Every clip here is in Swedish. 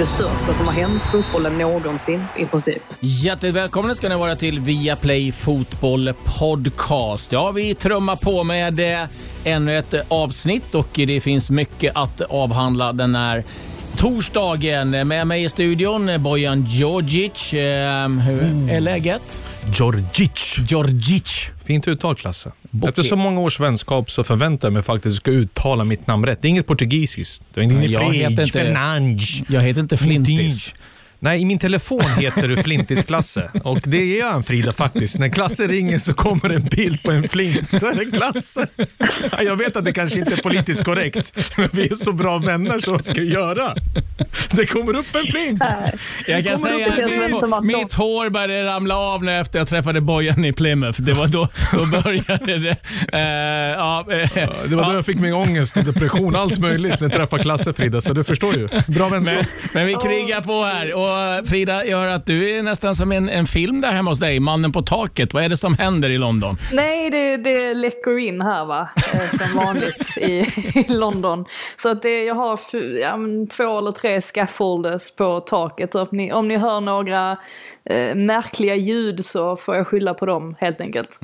Det största som har hänt fotbollen någonsin i princip. Hjärtligt välkomna ska ni vara till Viaplay Fotboll Podcast. Ja, vi trummar på med eh, ännu ett avsnitt och det finns mycket att avhandla den här torsdagen. Med mig i studion Bojan Djordjic. Eh, hur är läget? Djordjic. Djordjic. Fint uttal, Klasse. Bocchi. Efter så många års vänskap så förväntar jag mig faktiskt att du ska uttala mitt namn rätt. Det är inget portugisiskt. Det är inget jag heter inte-. Jag heter inte Flintis. Nej, i min telefon heter du Flintis Klasse. Och det är han Frida faktiskt. När Klasse ringer så kommer en bild på en flint. Så är det Klasse. Ja, Jag vet att det kanske inte är politiskt korrekt, men vi är så bra vänner så vad ska jag göra? Det kommer upp en flint. Jag kan säga att mitt, hår började ramla av när efter jag träffade Bojan i Plymouth. Det var då, då började det. Eh, ja, eh, Det var då jag fick min ångest och depression, allt möjligt när jag träffade Klasse Frida, så du förstår ju. Bra vänskap. Men, men vi krigar på här. Och Frida, jag hör att du är nästan som en, en film där hemma hos dig. Mannen på taket. Vad är det som händer i London? Nej, det, det läcker in här va, eh, som vanligt i, i London. Så att det, jag har f- ja, två eller tre scaffolders på taket. Och om, ni, om ni hör några eh, märkliga ljud så får jag skylla på dem helt enkelt.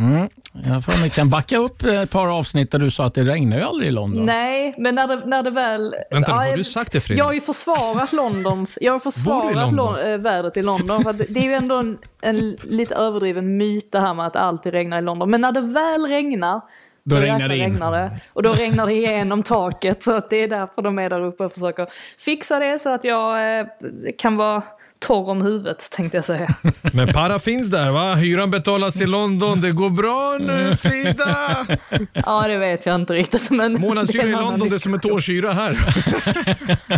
Jag får ni kan backa upp ett par avsnitt där du sa att det regnar ju aldrig i London. Nej, men när det, när det väl... Vänta nu, har jag- du sagt det, Fredrik? Jag har ju försvarat Londons... Jag har försvarat? Lon, äh, vädret i London. För det, är ju ändå en, en lite överdriven myt det här med att det alltid regnar i London. Men när det väl regnar, Då regnar jäklar det in. regnar det. Och då regnar det igenom taket. Så att det är därför de är där uppe och försöker fixa det så att jag eh, kan vara torr om huvudet tänkte jag säga. Men para finns där va? Hyran betalas i London. Det går bra nu Frida! Ja, det vet jag inte riktigt. Men Månadshyra i London det är som ett årshyra här.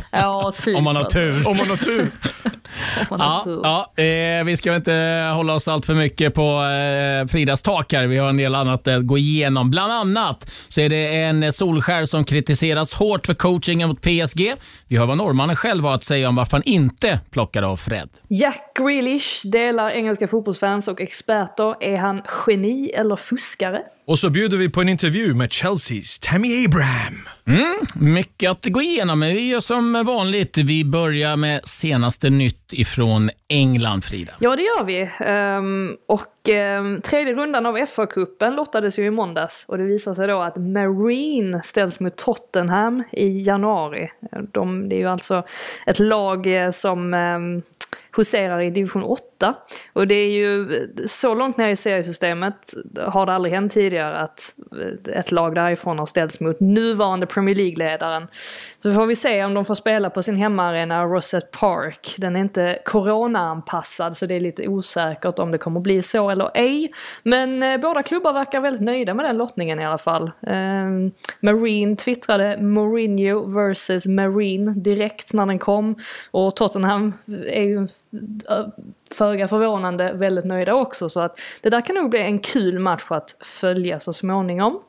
Ja, typ. Om man har tur. Om man har tur. Om man har Ja, tur. ja eh, vi ska inte hålla oss allt för mycket på eh, Fridas tak här. Vi har en del annat att gå igenom. Bland annat så är det en Solskär som kritiseras hårt för coachingen mot PSG. Vi hör vad norrmannen själv har att säga om varför han inte plockade av Fred. Jack Grealish delar engelska fotbollsfans och experter. Är han geni eller fuskare? Och så bjuder vi på en intervju med Chelseas Tammy Abraham. Mycket att gå igenom, men vi gör som vanligt. Vi börjar med senaste nytt ifrån England, Frida. Ja, det gör vi. Ehm, och ehm, tredje rundan av FA-cupen lottades ju i måndags och det visar sig då att Marine ställs mot Tottenham i januari. De, det är ju alltså ett lag eh, som um, huserar i division 8. Och det är ju så långt ner i seriesystemet har det aldrig hänt tidigare att ett lag därifrån har ställts mot nuvarande Premier League-ledaren. Så får vi se om de får spela på sin hemmaarena Rosette Park. Den är inte corona-anpassad så det är lite osäkert om det kommer bli så eller ej. Men eh, båda klubbar verkar väldigt nöjda med den lottningen i alla fall. Eh, Marine twittrade Mourinho vs Marine direkt när den kom. Och Tottenham är ju eh, föga förvånande väldigt nöjda också. Så att det där kan nog bli en kul match att följa så småningom.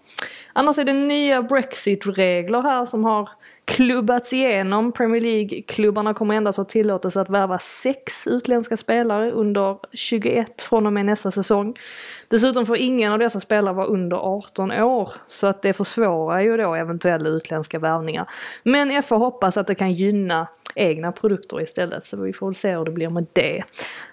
Annars är det nya Brexit-regler här som har klubbats igenom. Premier League-klubbarna kommer endast ha tillåtelse att värva sex utländska spelare under 21 från och med nästa säsong. Dessutom får ingen av dessa spelare vara under 18 år, så att det försvårar ju då eventuella utländska värvningar. Men FA hoppas att det kan gynna egna produkter istället, så vi får väl se hur det blir med det.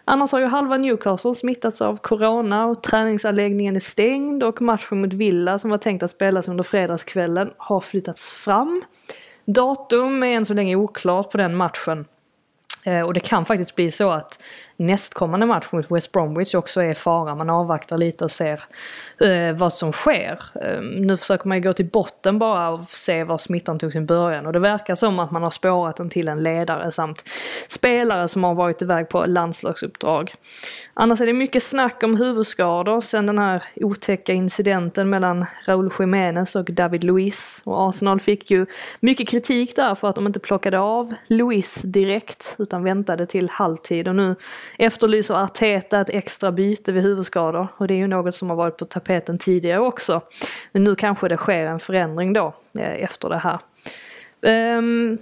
Annars har ju halva Newcastle smittats av corona och träningsanläggningen är stängd och matchen mot Villa som var tänkt att spelas under fredagskvällen har flyttats fram. Datum är än så länge oklart på den matchen. Eh, och det kan faktiskt bli så att nästkommande match mot West Bromwich också är i fara. Man avvaktar lite och ser eh, vad som sker. Eh, nu försöker man ju gå till botten bara och se var smittan tog sin början. Och det verkar som att man har spårat den till en ledare samt spelare som har varit iväg på landslagsuppdrag. Annars är det mycket snack om huvudskador sen den här otäcka incidenten mellan Raúl Jiménez och David Luiz. Och Arsenal fick ju mycket kritik där för att de inte plockade av Luiz direkt utan väntade till halvtid. Och nu efterlyser Arteta ett extra byte vid huvudskador och det är ju något som har varit på tapeten tidigare också. Men nu kanske det sker en förändring då eh, efter det här. Um,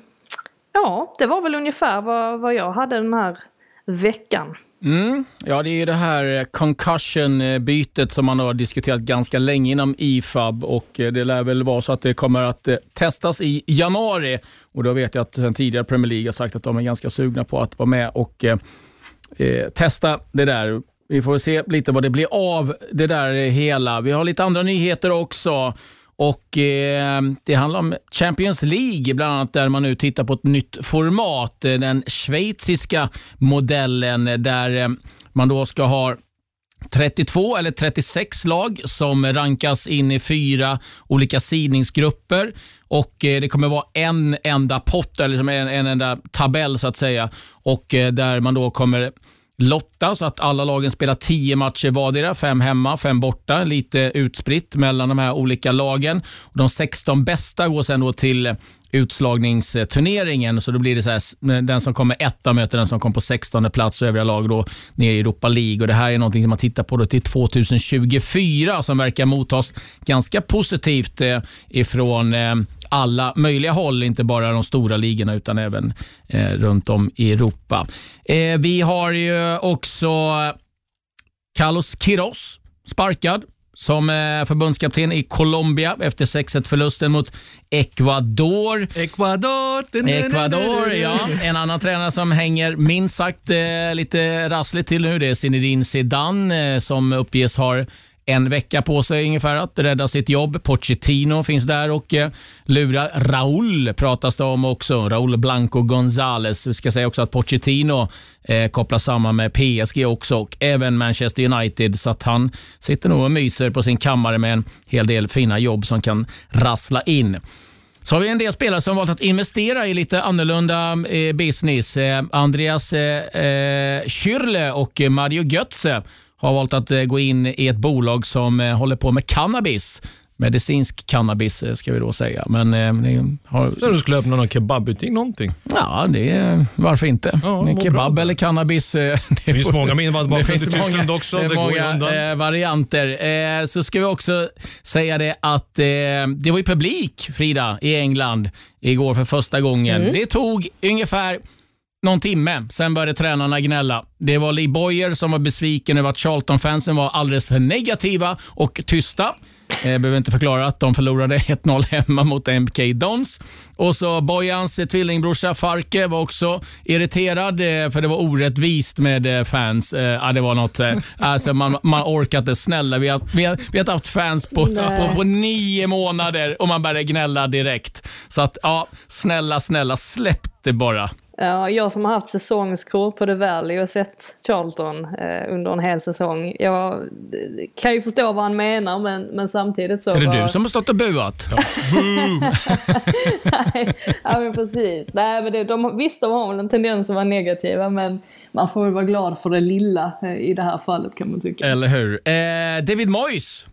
ja, det var väl ungefär vad, vad jag hade den här veckan. Mm. Ja, det är ju det här eh, concussion-bytet som man har diskuterat ganska länge inom IFAB och eh, det lär väl vara så att det kommer att testas i januari. Och då vet jag att sen tidigare Premier League har sagt att de är ganska sugna på att vara med och eh, testa det där. Vi får se lite vad det blir av det där hela. Vi har lite andra nyheter också. Och eh, Det handlar om Champions League, bland annat där man nu tittar på ett nytt format. Eh, den schweiziska modellen eh, där eh, man då ska ha 32 eller 36 lag som rankas in i fyra olika sidningsgrupper. Och eh, Det kommer vara en enda pott, eller liksom en, en enda tabell så att säga. Och eh, Där man då kommer lotta så att alla lagen spelar tio matcher vardera, fem hemma, fem borta, lite utspritt mellan de här olika lagen. De 16 bästa går sen då till utslagningsturneringen, så då blir det så här, den som kommer etta möter den som kom på 16 plats och övriga lag då ner i Europa League. Och det här är någonting som man tittar på då till 2024 som verkar mottas ganska positivt eh, ifrån eh, alla möjliga håll, inte bara de stora ligorna utan även eh, runt om i Europa. Eh, vi har ju också Carlos Quiroz sparkad som eh, förbundskapten i Colombia efter 6-1-förlusten mot Ecuador. Ecuador! Ecuador, ja. En annan tränare som hänger minst sagt eh, lite rassligt till nu det är Zinedine Zidane eh, som uppges har en vecka på sig ungefär att rädda sitt jobb. Pochettino finns där och eh, lurar. Raúl pratas det om också. Raúl Blanco Gonzales. Vi ska säga också att Pochettino eh, kopplas samman med PSG också och även Manchester United. Så att han sitter nog och myser på sin kammare med en hel del fina jobb som kan rassla in. Så har vi en del spelare som valt att investera i lite annorlunda eh, business. Eh, Andreas eh, Kyrle Schürrle och Mario Götze har valt att eh, gå in i ett bolag som eh, håller på med cannabis. Medicinsk cannabis eh, ska vi då säga. Men, eh, har... Så du skulle öppna någon kebabbutik, någonting? Ja, det, varför inte? Ja, kebab eller cannabis. Det, det finns många min det finns det många, också. Det, många eh, varianter. Eh, så ska vi också säga det att eh, det var ju publik, Frida, i England igår för första gången. Mm. Det tog ungefär någon timme, sen började tränarna gnälla. Det var Lee Boyer som var besviken över att Charlton-fansen var alldeles för negativa och tysta. Jag behöver inte förklara att de förlorade 1-0 hemma mot MK Dons. Och så Bojans tvillingbrorsa Farke var också irriterad eh, för det var orättvist med eh, fans. Eh, ja, det var något, alltså man, man orkar inte. Snälla, vi har, vi har, vi har haft fans på, på, på, nio månader och man började gnälla direkt. Så att, ja, snälla, snälla, släpp det bara. Ja, jag som har haft säsongskort på The Valley och sett Charlton eh, under en hel säsong. Jag kan ju förstå vad han menar men, men samtidigt så... Är det var... du som har stått och buat? Ja. Nej, ja, men precis. Nej, men det, de, visst, de har väl en tendens att vara negativa men man får väl vara glad för det lilla eh, i det här fallet kan man tycka. Eller hur. Eh, David Moyes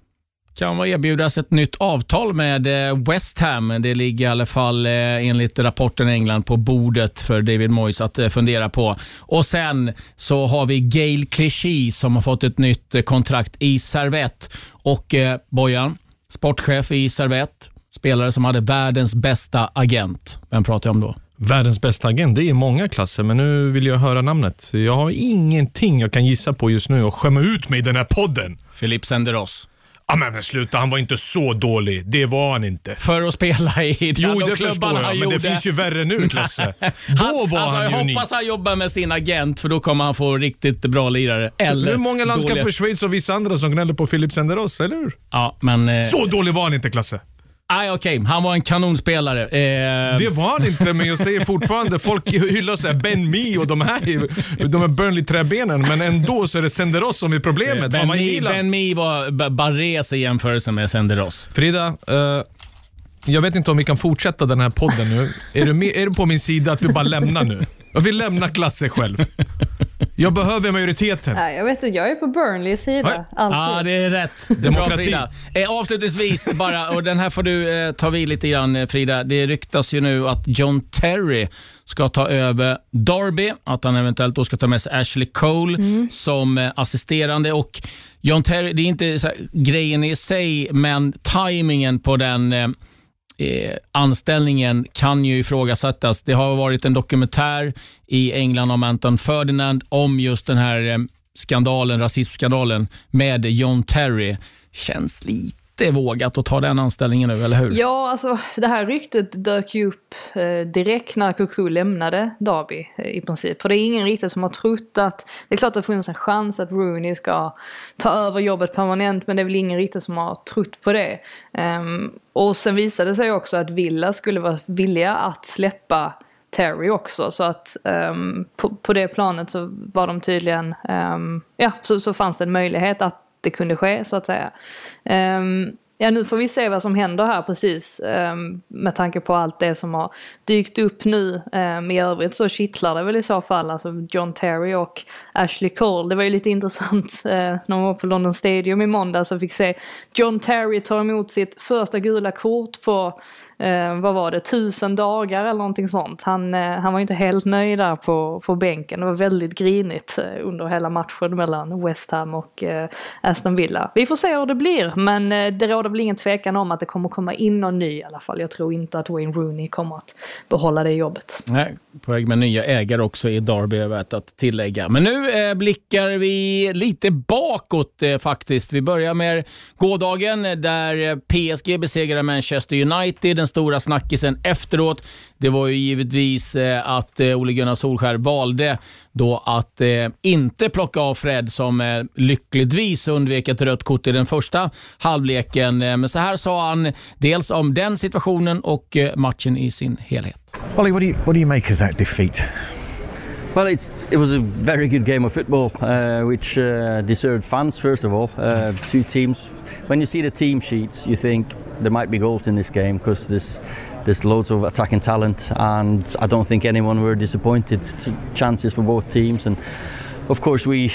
kan erbjudas ett nytt avtal med eh, West Ham. Det ligger i alla fall eh, enligt rapporten i England på bordet för David Moyes att eh, fundera på. Och Sen så har vi Gail Clichy som har fått ett nytt kontrakt i Servette. Och Bojan, sportchef i Servette, spelare som hade världens bästa agent. Vem pratar jag om då? Världens bästa agent, det är många klasser, men nu vill jag höra namnet. Jag har ingenting jag kan gissa på just nu och skämma ut mig i den här podden. Philippe Senderos. Ja, men sluta, han var inte så dålig. Det var han inte. För att spela i den Jo, det förstår jag, men gjorde. det finns ju värre nu, Klasse. Då var alltså, han Jag unik. hoppas han jobbar med sin agent, för då kommer han få riktigt bra lirare. Eller Hur många landskap för Schweiz och vissa andra som gnäller på Philip Senderos, eller hur? Ja, men... Eh... Så dålig var han inte, Klasse. Nej, okej. Okay. Han var en kanonspelare. Eh... Det var han inte, men jag säger fortfarande, folk hyllar så Ben Mee och de här, de här Burnley-träbenen, men ändå så är det Senderos som är problemet. Ben, Mee, ben Mee var Barres i jämförelse med Senderos. Frida, uh, jag vet inte om vi kan fortsätta den här podden nu. Är du, med, är du på min sida att vi bara lämnar nu? Jag vill lämna Klasse själv. Jag behöver majoriteten. Nej, jag vet inte, jag är på Burnleys sida. Ja, det är rätt. Bra, Demokrati. Frida. Eh, avslutningsvis bara, och den här får du eh, ta vid lite grann eh, Frida. Det ryktas ju nu att John Terry ska ta över Derby, att han eventuellt då ska ta med sig Ashley Cole som eh, assisterande. Och John Terry, det är inte så här, grejen i sig, men tajmingen på den eh, anställningen kan ju ifrågasättas. Det har varit en dokumentär i England om Anton Ferdinand om just den här eh, skandalen, rasistskandalen med John Terry. Känns lite vågat att ta den anställningen nu, eller hur? Ja, alltså det här ryktet dök ju upp eh, direkt när Kuku lämnade Derby eh, i princip. För det är ingen riktigt som har trott att, det är klart att det funnits en chans att Rooney ska ta över jobbet permanent men det är väl ingen riktigt som har trott på det. Um, och sen visade det sig också att Villa skulle vara villiga att släppa Terry också. Så att um, på, på det planet så var de tydligen, um, ja så, så fanns det en möjlighet att det kunde ske så att säga. Um, ja nu får vi se vad som händer här precis um, med tanke på allt det som har dykt upp nu. Um, I övrigt så kittlar det väl i så fall, alltså John Terry och Ashley Cole. Det var ju lite intressant uh, när man var på London Stadium i måndag så fick se John Terry ta emot sitt första gula kort på eh, vad var det, tusen dagar eller någonting sånt. Han, eh, han var inte helt nöjd där på, på bänken. Det var väldigt grinigt eh, under hela matchen mellan West Ham och eh, Aston Villa. Vi får se hur det blir, men eh, det råder väl ingen tvekan om att det kommer komma in någon ny i alla fall. Jag tror inte att Wayne Rooney kommer att behålla det jobbet. Nej, på väg med nya ägare också i Derby, är värt att tillägga. Men nu eh, blickar vi lite bakåt eh, faktiskt. Vi börjar med gårdagen eh, där eh, PSG besegrade Manchester United. Den stora snackisen efteråt, det var ju givetvis eh, att eh, Ole Gunnar Solskär valde då att eh, inte plocka av Fred som lyckligtvis undvek ett rött kort i den första halvleken. Men så här sa han dels om den situationen och matchen i sin helhet. Ollie, what do you what do you make of that defeat? Well, it's, it was a very good game of football, uh, which uh, deserved fans, first of all. Uh, two teams. When you see the team sheets, you think there might be goals in this game because there's, there's loads of attacking talent, and I don't think anyone were disappointed. T- chances for both teams, and of course, we.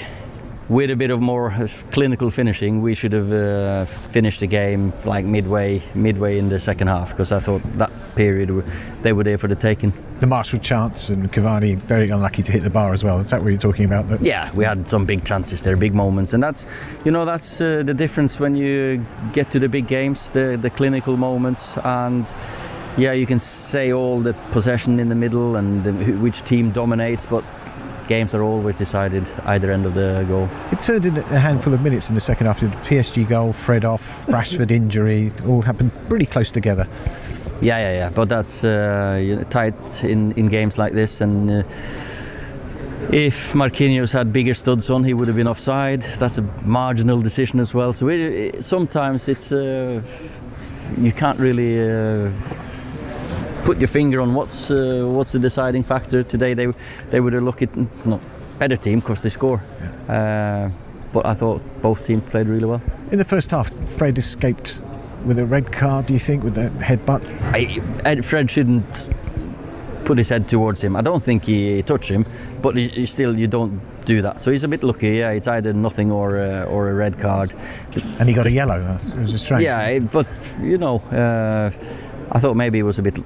With a bit of more uh, clinical finishing, we should have uh, finished the game like midway, midway in the second half, because I thought that period they were there for the taking. The Marshall chance and Cavani very unlucky to hit the bar as well. Is that what you're talking about? That- Yeah, we had some big chances there, big moments, and that's, you know, that's uh, the difference when you get to the big games, the the clinical moments, and yeah, you can say all the possession in the middle and the, which team dominates, but games are always decided either end of the goal. It turned in a handful of minutes in the second half. The PSG goal, Fred off, Rashford injury, all happened pretty close together. Yeah, yeah, yeah. But that's uh, you know, tight in, in games like this, and uh, if Marquinhos had bigger studs on, he would have been offside. That's a marginal decision as well. So it, sometimes it's uh, you can't really uh, put your finger on what's uh, what's the deciding factor. Today they they would have looked at no better team because they score. Uh, but I thought both teams played really well. In the first half, Fred escaped with a red card, do you think, with the headbutt? I, Ed Fred shouldn't put his head towards him. I don't think he touched him, but he, he still you don't do that. So he's a bit lucky. Yeah, it's either nothing or uh, or a red card. And he got a yellow. It was a strange. Yeah, it- but you know, uh, I thought maybe he was a bit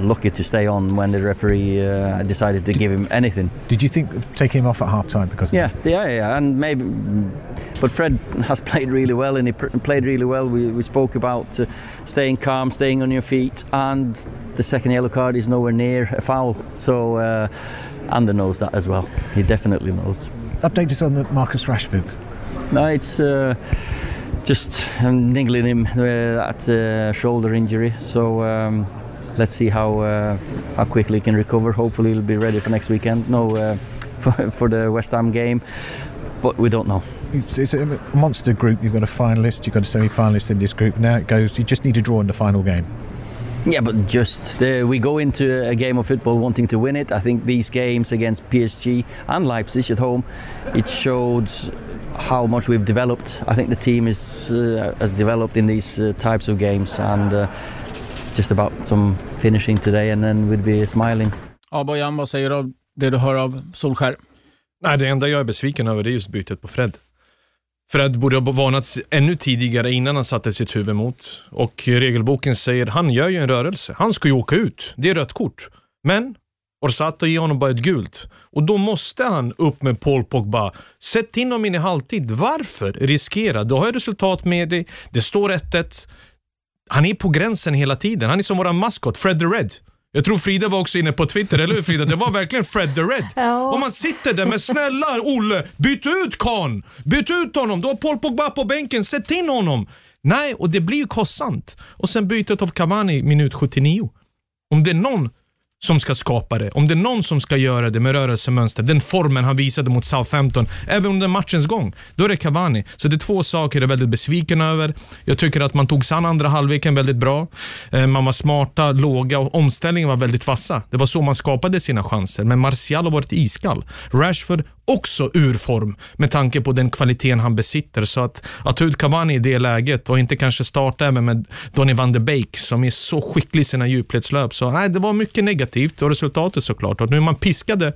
lucky to stay on when the referee uh, decided to give him anything. Did you think of taking him off at half time because Yeah, that? yeah, yeah, and maybe. But Fred has played really well, and he pr- played really well. We, we spoke about uh, staying calm, staying on your feet, and the second yellow card is nowhere near a foul. So, uh, Ander knows that as well. He definitely knows. Update us on the Marcus Rashford. No, it's uh, just um, niggling him uh, at uh, shoulder injury. So. Um, Let's see how uh, how quickly he can recover. Hopefully, he'll be ready for next weekend. No, uh, for, for the West Ham game, but we don't know. It's, it's a monster group. You've got a finalist, you've got a semi-finalist in this group. Now it goes. You just need to draw in the final game. Yeah, but just the, we go into a game of football wanting to win it. I think these games against PSG and Leipzig at home, it showed how much we've developed. I think the team is uh, has developed in these uh, types of games, and uh, just about some finishing today, and then we'd be smiling. Ja, Bojan, vad säger du om det du hör av Solskär? Nej, det enda jag är besviken över det är just bytet på Fred. Fred borde ha varnats ännu tidigare innan han satte sitt huvud mot. Och regelboken säger han gör ju en rörelse. Han ska ju åka ut. Det är rött kort. Men Orsato ger honom bara ett gult. Och då måste han upp med Paul Pogba. Sätt in honom in i halvtid. Varför riskera? Du har ju resultat med dig. Det står 1-1. Han är på gränsen hela tiden. Han är som våran maskot, Fred the Red. Jag tror Frida var också inne på Twitter, eller hur Frida? Det var verkligen Fred the Red. Ja. Om man sitter där, men snälla Olle, byt ut Kahn! Byt ut honom! Du har Paul Pogba på bänken, sätt in honom! Nej, och det blir ju kostsamt. Och sen bytet av Cavani minut 79. Om det är någon som ska skapa det, om det är någon som ska göra det med rörelsemönster, den formen han visade mot Southampton, även under matchens gång, då är det Cavani. Så det är två saker jag är väldigt besviken över. Jag tycker att man tog sig an andra halvleken väldigt bra. Eh, man var smarta, låga och omställningen var väldigt vassa. Det var så man skapade sina chanser, men Martial har varit iskall. Rashford också ur form med tanke på den kvaliteten han besitter. Så att, att ta ut Cavani i det läget och inte kanske starta även med Donny van de Beek som är så skicklig i sina djupledslöp. Så nej, det var mycket negativt och resultatet såklart. Och nu är man piskade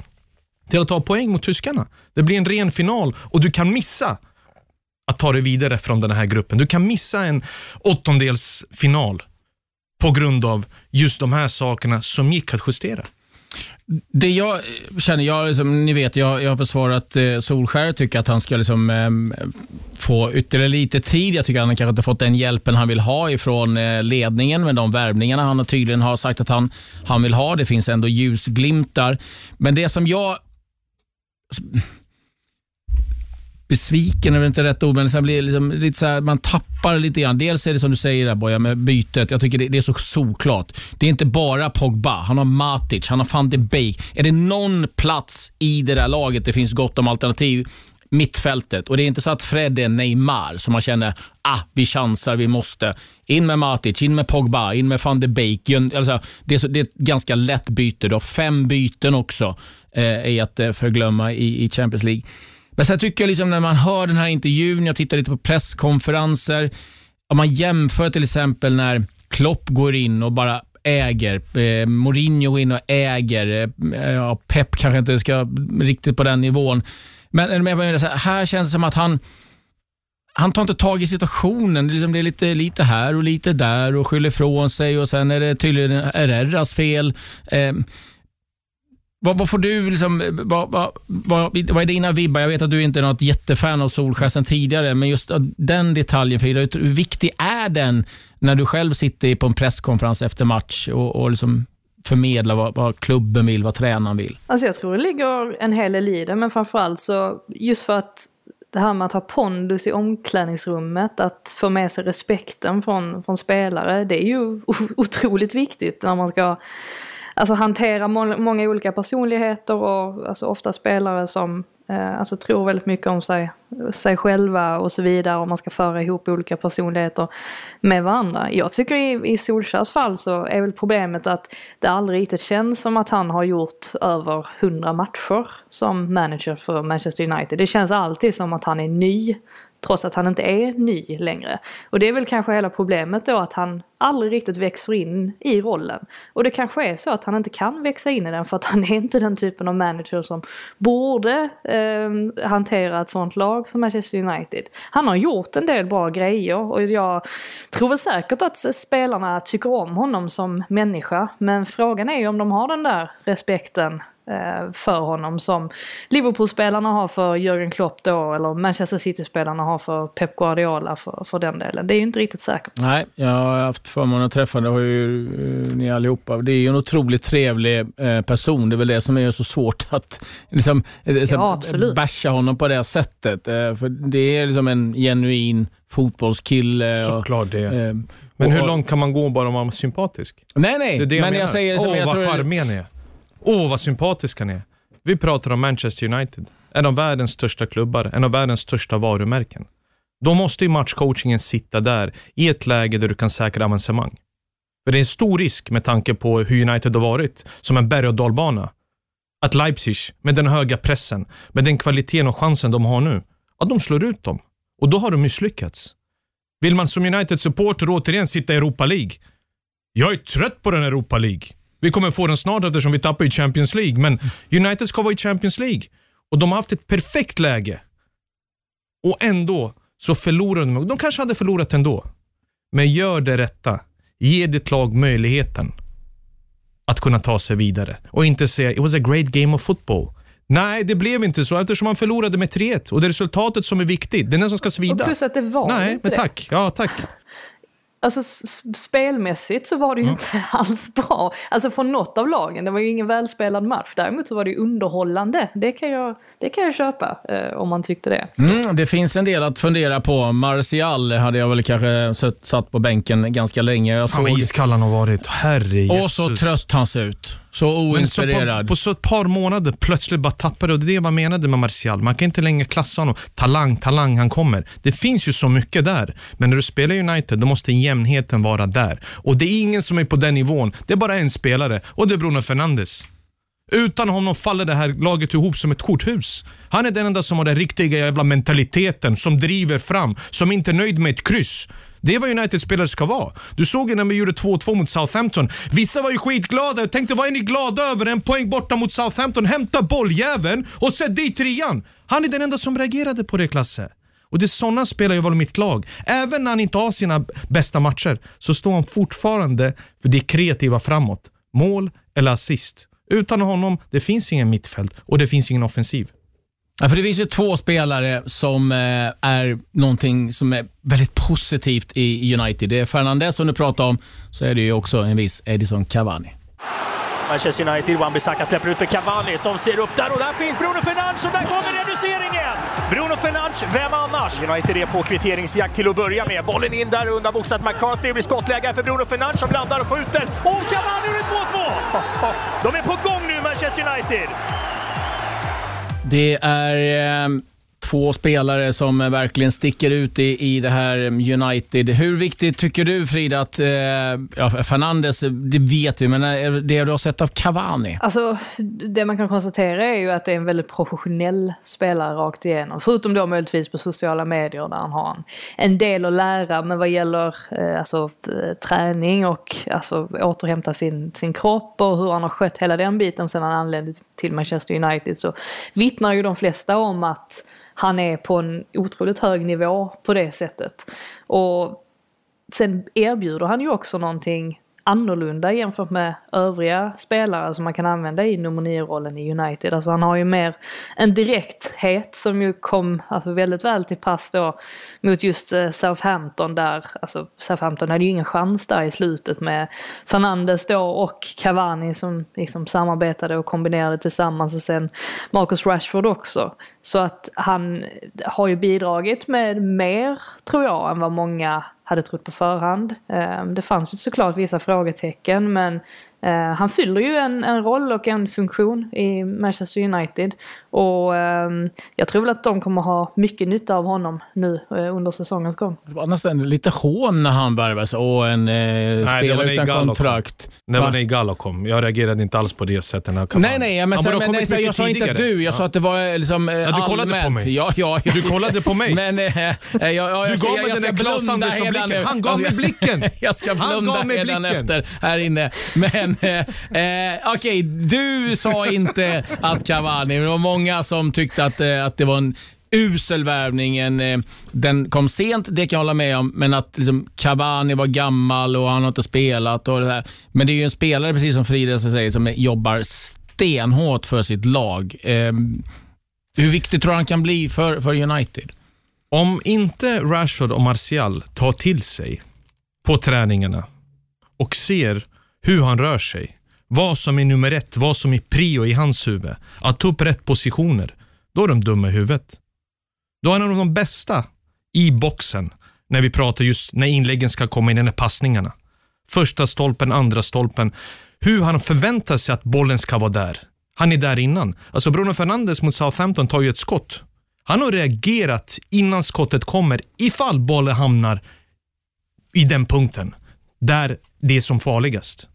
till att ta poäng mot tyskarna. Det blir en ren final och du kan missa att ta dig vidare från den här gruppen. Du kan missa en åttondelsfinal på grund av just de här sakerna som gick att justera. Det jag känner, jag, liksom, ni vet, jag, jag har försvarat eh, Solskär, tycker att han ska liksom, eh, få ytterligare lite tid. Jag tycker att han kanske inte fått den hjälpen han vill ha ifrån eh, ledningen med de värvningarna han tydligen har sagt att han, han vill ha. Det finns ändå ljusglimtar. Men det som jag besviken är väl inte rätt ord, men blir liksom lite så här, man tappar lite grann. Dels är det som du säger där Boja, med bytet. Jag tycker det, det är så solklart. Det är inte bara Pogba. Han har Matic, han har van de Beek. Är det någon plats i det där laget det finns gott om alternativ, mittfältet. Och det är inte så att Fred är Neymar som man känner, ah, vi chansar, vi måste. In med Matic, in med Pogba, in med van de Beek. Alltså, det, är så, det är ett ganska lätt byte. Du har fem byten också eh, i att eh, förglömma i, i Champions League. Men sen tycker jag liksom när man hör den här intervjun, jag tittar lite på presskonferenser, om man jämför till exempel när Klopp går in och bara äger, eh, Mourinho går in och äger, eh, ja, Pep kanske inte ska riktigt på den nivån. Men, men menar här, här känns det som att han han tar inte tag i situationen. Det är, liksom, det är lite, lite här och lite där och skyller ifrån sig och sen är det tydligen Herreras fel. Eh, vad, vad får du, liksom, vad, vad, vad, vad är dina vibbar? Jag vet att du inte är något jättefan av Solskjaer sen tidigare, men just den detaljen Frida, hur viktig är den när du själv sitter på en presskonferens efter match och, och liksom förmedlar vad, vad klubben vill, vad tränaren vill? Alltså jag tror det ligger en hel del i det, men framförallt så just för att det här med att ha pondus i omklädningsrummet, att få med sig respekten från, från spelare, det är ju otroligt viktigt när man ska alltså, hantera må många olika personligheter och alltså, ofta spelare som eh, alltså, tror väldigt mycket om sig, sig själva och så vidare och man ska föra ihop olika personligheter med varandra. Jag tycker i, i Solskjaers fall så är väl problemet att det aldrig riktigt känns som att han har gjort över 100 matcher som manager för Manchester United. Det känns alltid som att han är ny trots att han inte är ny längre. Och det är väl kanske hela problemet då att han aldrig riktigt växer in i rollen. Och det kanske är så att han inte kan växa in i den för att han är inte den typen av manager som borde eh, hantera ett sånt lag som Manchester United. Han har gjort en del bra grejer och jag tror väl säkert att spelarna tycker om honom som människa. Men frågan är ju om de har den där respekten för honom som Liverpool-spelarna har för Jürgen Klopp då eller Manchester City-spelarna har för Pep Guardiola för, för den delen. Det är ju inte riktigt säkert. Nej, jag har haft förmånen att träffa det har ju uh, ni allihopa. Det är ju en otroligt trevlig uh, person. Det är väl det som är så svårt att liksom, ja, basha honom på det sättet. För det är liksom en genuin fotbollskille. Såklart det. Uh, men hur långt kan man gå bara om man är sympatisk? Nej, nej. Det är det jag men menar. jag säger Åh, jag vad tror charmig han är. Åh, vad sympatisk han är. Vi pratar om Manchester United. En av världens största klubbar, en av världens största varumärken. Då måste ju matchcoachingen sitta där i ett läge där du kan säkra avancemang. För det är en stor risk med tanke på hur United har varit, som en berg och dalbana. Att Leipzig, med den höga pressen, med den kvaliteten och chansen de har nu, att de slår ut dem. Och då har de misslyckats. Vill man som United-supporter återigen sitta i Europa League? Jag är trött på den Europa League. Vi kommer få den snart eftersom vi tappar i Champions League, men United ska vara i Champions League. Och de har haft ett perfekt läge. Och ändå så förlorar de. De kanske hade förlorat ändå. Men gör det rätta. Ge ditt lag möjligheten att kunna ta sig vidare och inte säga it was a great game of football. Nej, det blev inte så eftersom man förlorade med 3-1 och det är resultatet som är viktigt. Det är den som ska Och svida. plus att det var Nej, inte men det. tack. Ja, tack. Alltså spelmässigt så var det ju inte alls bra. Alltså från något av lagen. Det var ju ingen välspelad match. Däremot så var det ju underhållande. Det kan jag, det kan jag köpa eh, om man tyckte det. Mm, det finns en del att fundera på. Martial hade jag väl kanske satt på bänken ganska länge. Jag Fan vad iskall han har varit. Herre Jesus. och så trött han ser ut. Så Men så oinspirerad. på, på så ett par månader plötsligt bara tappade och det är det man menade med Martial. Man kan inte längre klassa honom. Talang, talang, han kommer. Det finns ju så mycket där. Men när du spelar United, då måste jämnheten vara där. Och det är ingen som är på den nivån. Det är bara en spelare och det är Bruno Fernandes. Utan honom faller det här laget ihop som ett korthus. Han är den enda som har den riktiga jävla mentaliteten, som driver fram, som inte är nöjd med ett kryss. Det är vad United-spelare ska vara. Du såg ju när vi gjorde 2-2 mot Southampton. Vissa var ju skitglada. Jag tänkte, vad är ni glada över? En poäng borta mot Southampton. Hämta bolljäveln och sätt dit trean. Han är den enda som reagerade på det, Klasse. Och det är sådana spelare jag vill i mitt lag. Även när han inte har sina bästa matcher så står han fortfarande för det kreativa framåt. Mål eller assist. Utan honom, det finns ingen mittfält och det finns ingen offensiv. Ja, för det finns ju två spelare som eh, är någonting som är väldigt positivt i United. Det är Fernandes som du pratar om, så är det ju också en viss Edison Cavani. Manchester United, Wan-Bissaka släpper ut för Cavani som ser upp där och där finns Bruno Fernandes och där kommer reduceringen! Bruno Fernandes, vem annars? United är på kvitteringsjakt till att börja med. Bollen in där undanboxat McCarthy, det blir skottläge för Bruno Fernandes som blandar och skjuter. Och Cavani gjorde 2-2! De är på gång nu, Manchester United! Det är eh, två spelare som verkligen sticker ut i, i det här United. Hur viktigt tycker du Frida att, eh, ja, Fernandes, det vet vi, men det du har sett av Cavani? Alltså, det man kan konstatera är ju att det är en väldigt professionell spelare rakt igenom. Förutom då möjligtvis på sociala medier där han har en, en del att lära. Men vad gäller eh, alltså, eh, träning och alltså, återhämta sin, sin kropp och hur han har skött hela den biten sedan han anlände till Manchester United så vittnar ju de flesta om att han är på en otroligt hög nivå på det sättet. Och sen erbjuder han ju också någonting annorlunda jämfört med övriga spelare som man kan använda i nummer 9-rollen i United. Alltså han har ju mer en direkthet som ju kom alltså väldigt väl till pass då mot just eh, Southampton där, alltså Southampton hade ju ingen chans där i slutet med Fernandes då och Cavani som liksom samarbetade och kombinerade tillsammans och sen Marcus Rashford också. Så att han har ju bidragit med mer, tror jag, än vad många hade trott på förhand. Ehm, det fanns ju såklart vissa frågetecken men han fyller ju en, en roll och en funktion i Manchester United. Och eh, jag tror väl att de kommer ha mycket nytta av honom nu eh, under säsongens gång. Det var nästan lite hån när han värvades och en eh, var spelare när utan Igalo kom. kontrakt. Det var Va? när Igalo kom. Jag reagerade inte alls på det sättet. När Nej, nej, men, sen, men nej, så jag sa inte att du, jag Ja. sa att det var eh, liksom eh, Ja, du kollade på allmänt. mig. Ja, ja, ja. Du kollade på mig. Men eh, eh, jag, jag, Du gav jag, mig jag den ska där Claes blunda Andersson-blicken. Han gav jag mig blicken. jag ska blunda gav mig hädan blicken. efter här inne. Men eh, eh, okej, du sa inte att Cavani, men det var många som tyckte att, eh, att det var en usel värvning. Eh, den kom sent, det kan jag hålla med om, men att liksom, Cavani var gammal och han har inte spelat. Och det här. Men det är ju en spelare, precis som Frida säger, som jobbar stenhårt för sitt lag. Eh, hur viktig tror du han kan bli för, för United? Om inte Rashford och Martial tar till sig på träningarna och ser hur han rör sig, vad som är nummer ett, vad som är prio i hans huvud, att ta upp rätt positioner, då är de dumma i huvudet. Då är han en av de bästa i boxen när vi pratar just när inläggen ska komma in, när passningarna. Första stolpen, andra stolpen. Hur han förväntar sig att bollen ska vara där. Han är där innan. Alltså Bruno Fernandes mot Southampton tar ju ett skott. Han har reagerat innan skottet kommer ifall bollen hamnar i den punkten där det är som farligast.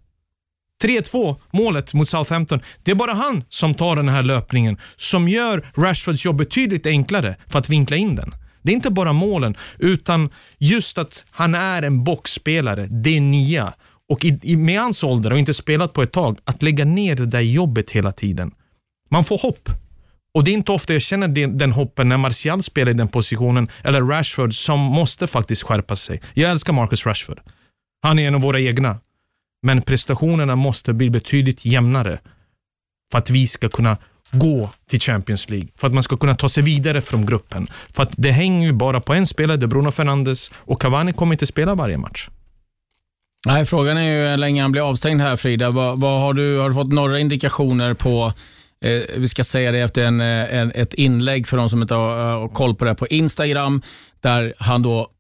3-2 målet mot Southampton. Det är bara han som tar den här löpningen som gör Rashfords jobb betydligt enklare för att vinkla in den. Det är inte bara målen, utan just att han är en boxspelare. Det är nya. Och i, i, med hans ålder och inte spelat på ett tag, att lägga ner det där jobbet hela tiden. Man får hopp. Och det är inte ofta jag känner den, den hoppen när Martial spelar i den positionen, eller Rashford som måste faktiskt skärpa sig. Jag älskar Marcus Rashford. Han är en av våra egna. Men prestationerna måste bli betydligt jämnare för att vi ska kunna gå till Champions League. För att man ska kunna ta sig vidare från gruppen. För att det hänger ju bara på en spelare, det är Bruno Fernandes och Cavani kommer inte spela varje match. Nej, frågan är ju hur länge han blir avstängd här Frida. Vad, vad har, du, har du fått några indikationer på Eh, vi ska säga det efter en, eh, en, ett inlägg för de som inte har, har koll på det på Instagram, där han då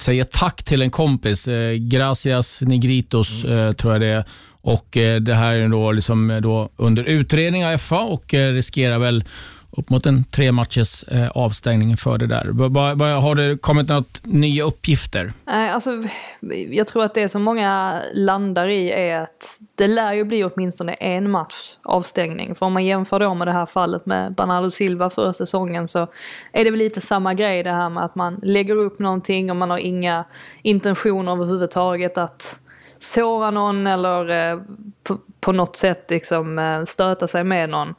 säger tack till en kompis. Eh, gracias Nigritos mm. eh, tror jag det är. Och eh, Det här är då, liksom, då under utredning av FA och eh, riskerar väl upp mot en tre matchers eh, avstängning för det där. Har det kommit något nya uppgifter? Nej, alltså, jag tror att det som många landar i är att det lär ju bli åtminstone en match avstängning. För om man jämför då med det här fallet med Bernardo Silva förra säsongen så är det väl lite samma grej det här med att man lägger upp någonting och man har inga intentioner överhuvudtaget att såra någon eller eh, på, på något sätt liksom eh, stöta sig med någon.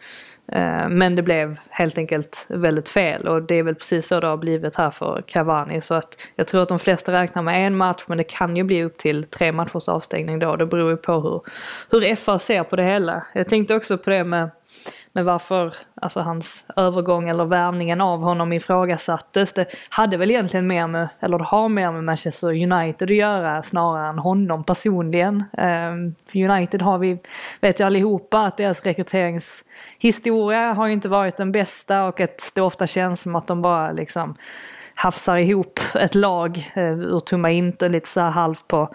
Eh, men det blev helt enkelt väldigt fel och det är väl precis så det har blivit här för Cavani. Så att jag tror att de flesta räknar med en match men det kan ju bli upp till tre matchers avstängning då. Det beror ju på hur, hur FA ser på det hela. Jag tänkte också på det med med varför alltså hans övergång eller värvningen av honom ifrågasattes. Det hade väl egentligen mer med, eller det har mer med Manchester United att göra snarare än honom personligen. Ehm, för United har vi, vet ju allihopa att deras rekryteringshistoria har ju inte varit den bästa och att det ofta känns som att de bara liksom hafsar ihop ett lag eh, ur tomma intet lite så här halvt på,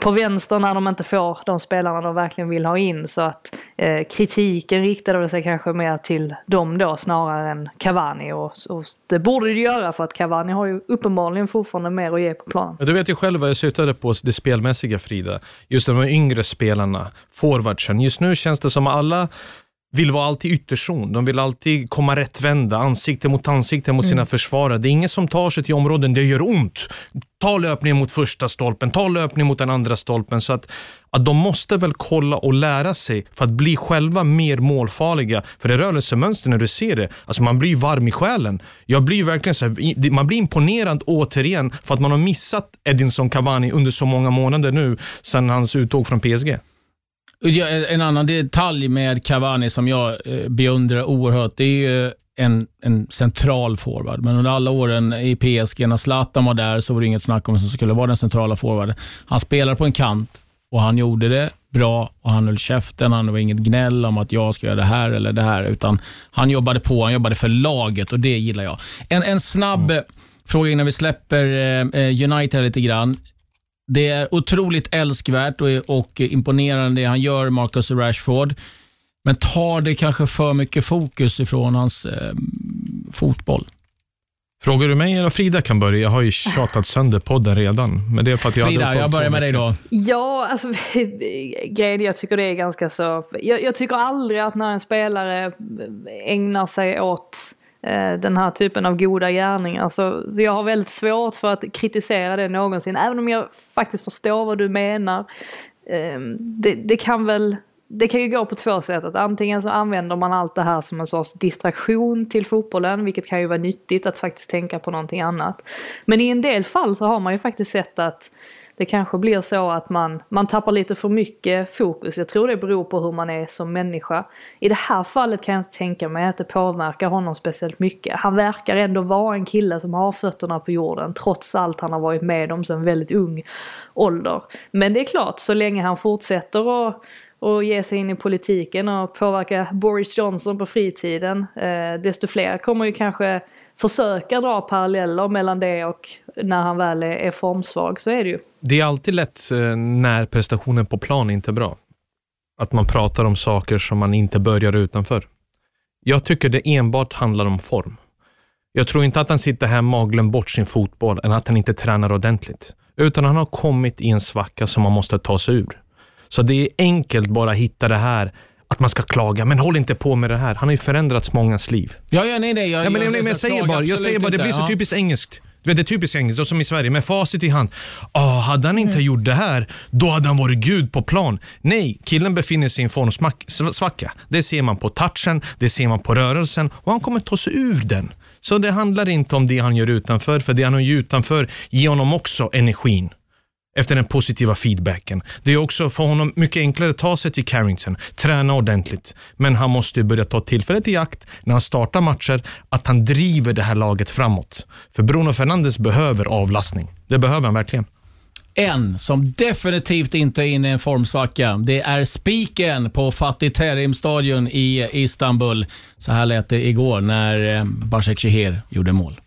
på vänster när de inte får de spelarna de verkligen vill ha in. Så att eh, kritiken riktade sig kanske mer till dem då snarare än Cavani. Och, och det borde det göra för att Cavani har ju uppenbarligen fortfarande mer att ge på planen. Du vet ju själv vad jag syftade på, det spelmässiga Frida. Just de yngre spelarna, forwardsen. Just nu känns det som alla vill vara alltid ytterzon. De vill alltid komma rättvända, ansikte mot ansikte mot sina mm. försvarare. Det är ingen som tar sig till områden där det gör ont. Ta löpningen mot första stolpen, ta löpningen mot den andra stolpen. Så att, att de måste väl kolla och lära sig för att bli själva mer målfarliga. För det rörelsemönster när du ser det, alltså man blir varm i själen. Jag blir verkligen så här, man blir imponerad återigen för att man har missat Edinson Cavani under så många månader nu sedan hans uttåg från PSG. En annan detalj med Cavani som jag eh, beundrar oerhört, det är ju en, en central forward. Men under alla åren i PSG, när Zlatan var där, så var det inget snack om vem som skulle vara den centrala forwarden. Han spelade på en kant och han gjorde det bra och han höll käften. Han var inget gnäll om att jag ska göra det här eller det här, utan han jobbade på. Han jobbade för laget och det gillar jag. En, en snabb mm. fråga innan vi släpper eh, United lite grann. Det är otroligt älskvärt och, och imponerande det han gör, Marcus Rashford. Men tar det kanske för mycket fokus ifrån hans eh, fotboll? Frågar du mig eller Frida kan börja? Jag har ju tjatat sönder podden redan. Men det är för att jag Frida, jag börjar med dig då. Ja, alltså grejen jag tycker det är ganska så... Jag, jag, tycker aldrig att när en spelare ägnar sig åt Eh, den här typen av goda gärningar. Så jag har väldigt svårt för att kritisera det någonsin, även om jag faktiskt förstår vad du menar. Ehm, det, det kan väl det kan ju gå på två sätt. Att antingen så använder man allt det här som en sorts distraktion till fotbollen, vilket kan ju vara nyttigt att faktiskt tänka på någonting annat. Men i en del fall så har man ju faktiskt sett att det kanske blir så att man, man tappar lite för mycket fokus. Jag tror det beror på hur man är som människa. I det här fallet kan jag inte tänka mig att det påverkar honom speciellt mycket. Han verkar ändå vara en kille som har fötterna på jorden trots allt han har varit med om sedan väldigt ung ålder. Men det är klart, så länge han fortsätter att och ge sig in i politiken och påverka Boris Johnson på fritiden. Eh, desto fler kommer ju kanske försöka dra paralleller mellan det och när han väl är, är formsvag, så är det ju. Det är alltid lätt eh, när prestationen på plan inte är bra. Att man pratar om saker som man inte börjar utanför. Jag tycker det enbart handlar om form. Jag tror inte att han sitter här och bort sin fotboll, än att han inte tränar ordentligt. Utan han har kommit i en svacka som man måste ta sig ur. Så det är enkelt bara hitta det här att man ska klaga, men håll inte på med det här. Han har ju förändrats mångas liv. Ja, ja, nej, nej. Jag, ja, men, jag, jag, jag säger bara, jag säger bara, det blir så typiskt engelskt. Du vet, Det är typiskt engelskt, och som i Sverige, med facit i hand. Oh, hade han inte gjort det här, då hade han varit gud på plan. Nej, killen befinner sig i en formsvacka. Det ser man på touchen, det ser man på rörelsen och han kommer ta sig ur den. Så det handlar inte om det han gör utanför, för det han gör utanför ger honom också energin efter den positiva feedbacken. Det är också för honom mycket enklare att ta sig till Carrington, träna ordentligt. Men han måste börja ta tillfället i akt när han startar matcher, att han driver det här laget framåt. För Bruno Fernandes behöver avlastning. Det behöver han verkligen. En som definitivt inte är inne i en formsvacka, det är spiken på Fatih Terim-stadion i Istanbul. Så här lät det igår när eh, Başak Şehir gjorde mål.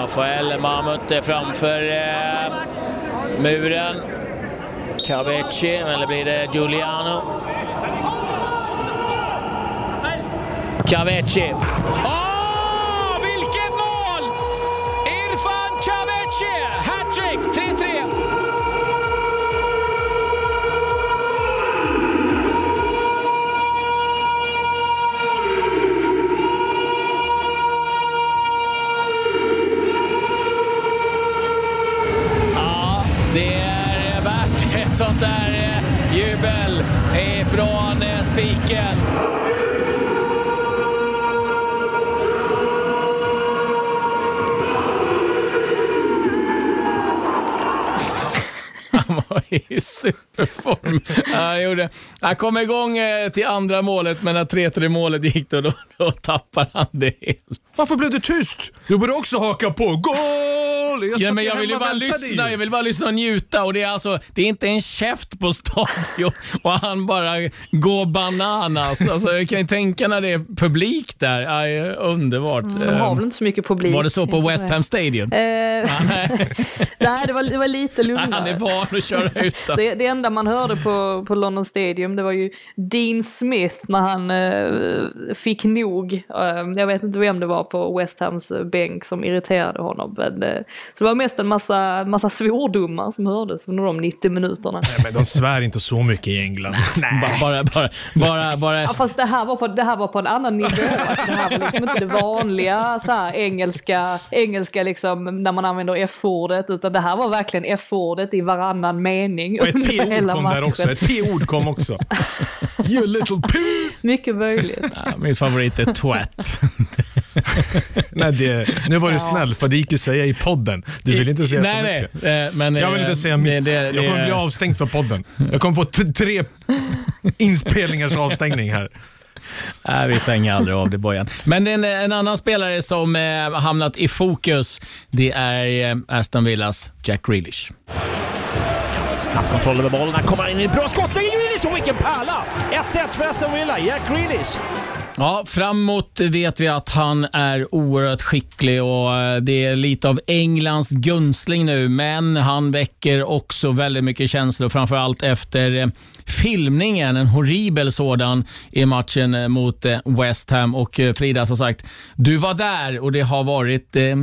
Rafael Mahmut är framför eh, muren. Cavecci, eller blir det Giuliano? Cavecci. Oh! Sånt där eh, jubel ifrån eh, spiken. Han var i superform. Han, gjorde, han kom igång eh, till andra målet, men när 3-3 målet gick då, då, då tappade han det helt. Varför blev du tyst? Du borde också haka på. Goal! Jag Ja, men jag vill ju bara lyssna. ju. Jag vill bara lyssna och njuta. Och det, är alltså, det är inte en käft på stadion och han bara går bananas. Alltså, jag kan ju tänka när det är publik där. Aj, underbart. De har väl inte så mycket publik. Var det så på West Ham Stadium? Eh, Nej, nej, det var, det var lite lugnare. han är van att köra utan. Det, det enda man hörde på, på London Stadium det var ju Dean Smith när han eh, fick nog. Eh, jag vet inte vem det var på West Hams bänk som irriterade honom. Men, eh, så det var mest en massa, massa svordomar som hördes under de 90 minuterna. Nej, men de svär inte så mycket i England. Bara, bara, bara, bara, bara. Ja, fast det här, var på, det här var på en annan nivå. Det här var liksom inte det vanliga så här, engelska, engelska liksom, när man använder F-ordet. Utan det här var verkligen F-ordet i varannan mening Och ett P-ord hela kom där också. Ett P-ord kom också. You little P! Mycket möjligt. Ja, min favorit är twat. Nej, det, nu var du Ja. snäll, för det gick ju att säga i podden. Du vill inte säga nej, för nej, mycket. eh, men, Jag vill eh, inte säga mitt. det- det- jag kommer det- bli avstängd för podden. Jag kommer få tre inspelningars avstängning här. Nej, vi stänger aldrig av det Bojan. Men en, en annan spelare som eh, hamnat i fokus, det är eh, Aston Villas Jack Grealish. Snabb kontroll över bollen. Han kommer in i ett bra skottläge. Grealish, och vilken pärla! 1-1 för Aston Villa. Jack Grealish. Ja, framåt vet vi att han är oerhört skicklig och eh, det är lite av Englands gunstling nu, men han väcker också väldigt mycket känslor, framförallt efter eh, filmningen, en horribel sådan i matchen eh, mot West Ham. Och Frida, som sagt, du var där och det har varit eh,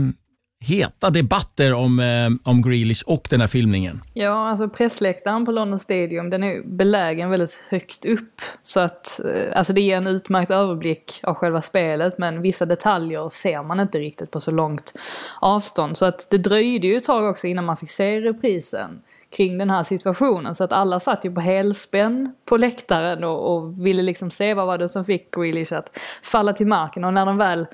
heta debatter om, eh, om Grealish och den här filmningen. Ja, alltså pressläktaren på London Stadium den är ju belägen väldigt högt upp. Så att eh, alltså det ger en utmärkt överblick av själva spelet men vissa detaljer ser man inte riktigt på så långt avstånd. Så att det dröjde ju ett tag också innan man fick se reprisen kring den här situationen. Så att alla satt ju på helspänn på läktaren och, och ville liksom se vad var det som fick Grealish att falla till marken. Och när de väl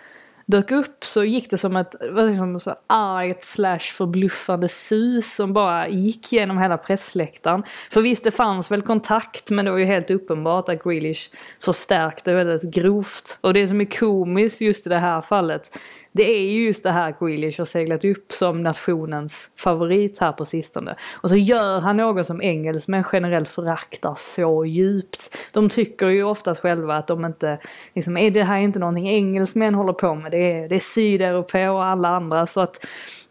dök upp så gick det som ett liksom, så argt slash förbluffande sus som bara gick genom hela pressläktaren. För visst, det fanns väl kontakt men det var ju helt uppenbart att Grealish förstärkte väldigt grovt. Och det som är komiskt just i det här fallet det är ju just det här Grealish har seglat upp som nationens favorit här på sistone. Och så gör han något som engelsmän generellt föraktar så djupt. De tycker ju oftast själva att de inte, liksom, är det här inte någonting engelsmän håller på med, det är, det är sydeuropéer och alla andra. Så att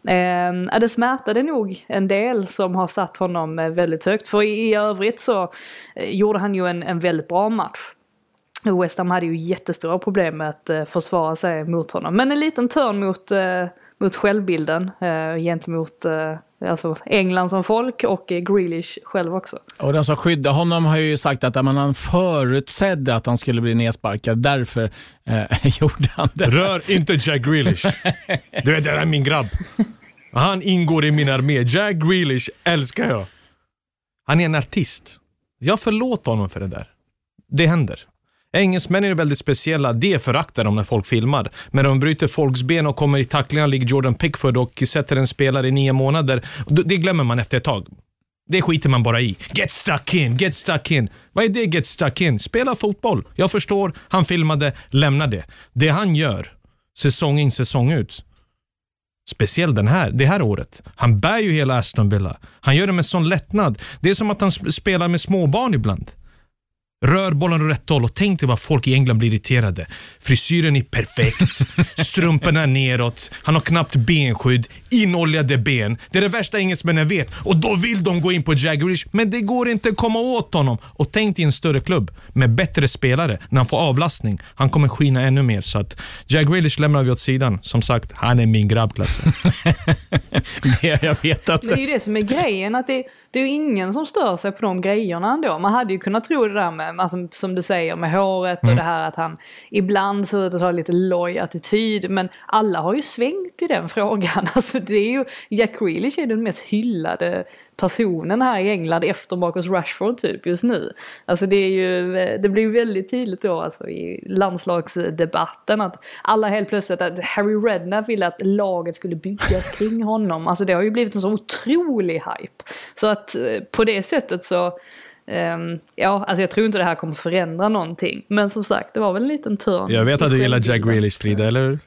Eh, det smärtade nog en del som har satt honom eh, väldigt högt. För i, i övrigt så eh, gjorde han ju en, en väldigt bra match. West Ham hade ju jättestora problem med att eh, försvara sig mot honom. Men en liten törn mot, eh, mot självbilden eh, gentemot eh, alltså England som folk och eh, Grealish själv också. Och den som skyddar honom har ju sagt att man han förutsedde att han skulle bli nedsparkad. Därför eh, gjorde han det. Rör inte Jack Grealish. Du vet, det är min grabb. Han ingår i min armé. Jack Grealish älskar jag. Han är en artist. Jag förlåter honom för det där. Det händer. Engelsmän är väldigt speciella. Det föraktar de när folk filmar. Men de bryter folks ben och kommer i tacklingar lik Jordan Pickford och sätter en spelare i nio månader. Det glömmer man efter ett tag. Det skiter man bara i. Get stuck in, get stuck in. Vad är det get stuck in? Spela fotboll. Jag förstår, han filmade, lämna det. Det han gör, säsong in, säsong ut, Speciellt den här, det här året. Han bär ju hela Aston Villa. Han gör det med sån lättnad. Det är som att han spelar med småbarn ibland. Rör bollen åt rätt håll och tänk dig vad folk i England blir irriterade. Frisyren är perfekt, strumporna neråt, han har knappt benskydd, inoljade ben. Det är det värsta engelsmännen vet och då vill de gå in på Jaggerish, men det går inte att komma åt honom. Och tänk dig en större klubb med bättre spelare när han får avlastning. Han kommer skina ännu mer. Så att Jack Grealish lämnar vi åt sidan. Som sagt, han är min grabbklass. det jag vet att... Men det är ju det som är grejen, att det, det är ju ingen som stör sig på de grejerna ändå. Man hade ju kunnat tro det där med alltså, som du säger med håret och mm. det här att han ibland ser ut att ha lite loj attityd. Men alla har ju svängt i den frågan. Alltså, det är ju, Jack Grealish är den mest hyllade personen här i England efter Marcus Rashford typ just nu. Alltså det är ju, det blir ju väldigt tydligt då alltså i landslagsdebatten att alla helt plötsligt, att Harry Redknapp ville att laget skulle byggas kring honom. Alltså det har ju blivit en så otrolig hype. Så att eh, på det sättet så Um, ja, alltså jag tror inte det här kommer förändra någonting. Men som sagt, det var väl en liten törn. Jag vet att du gillar Jack Grealish, Frida, eller hur?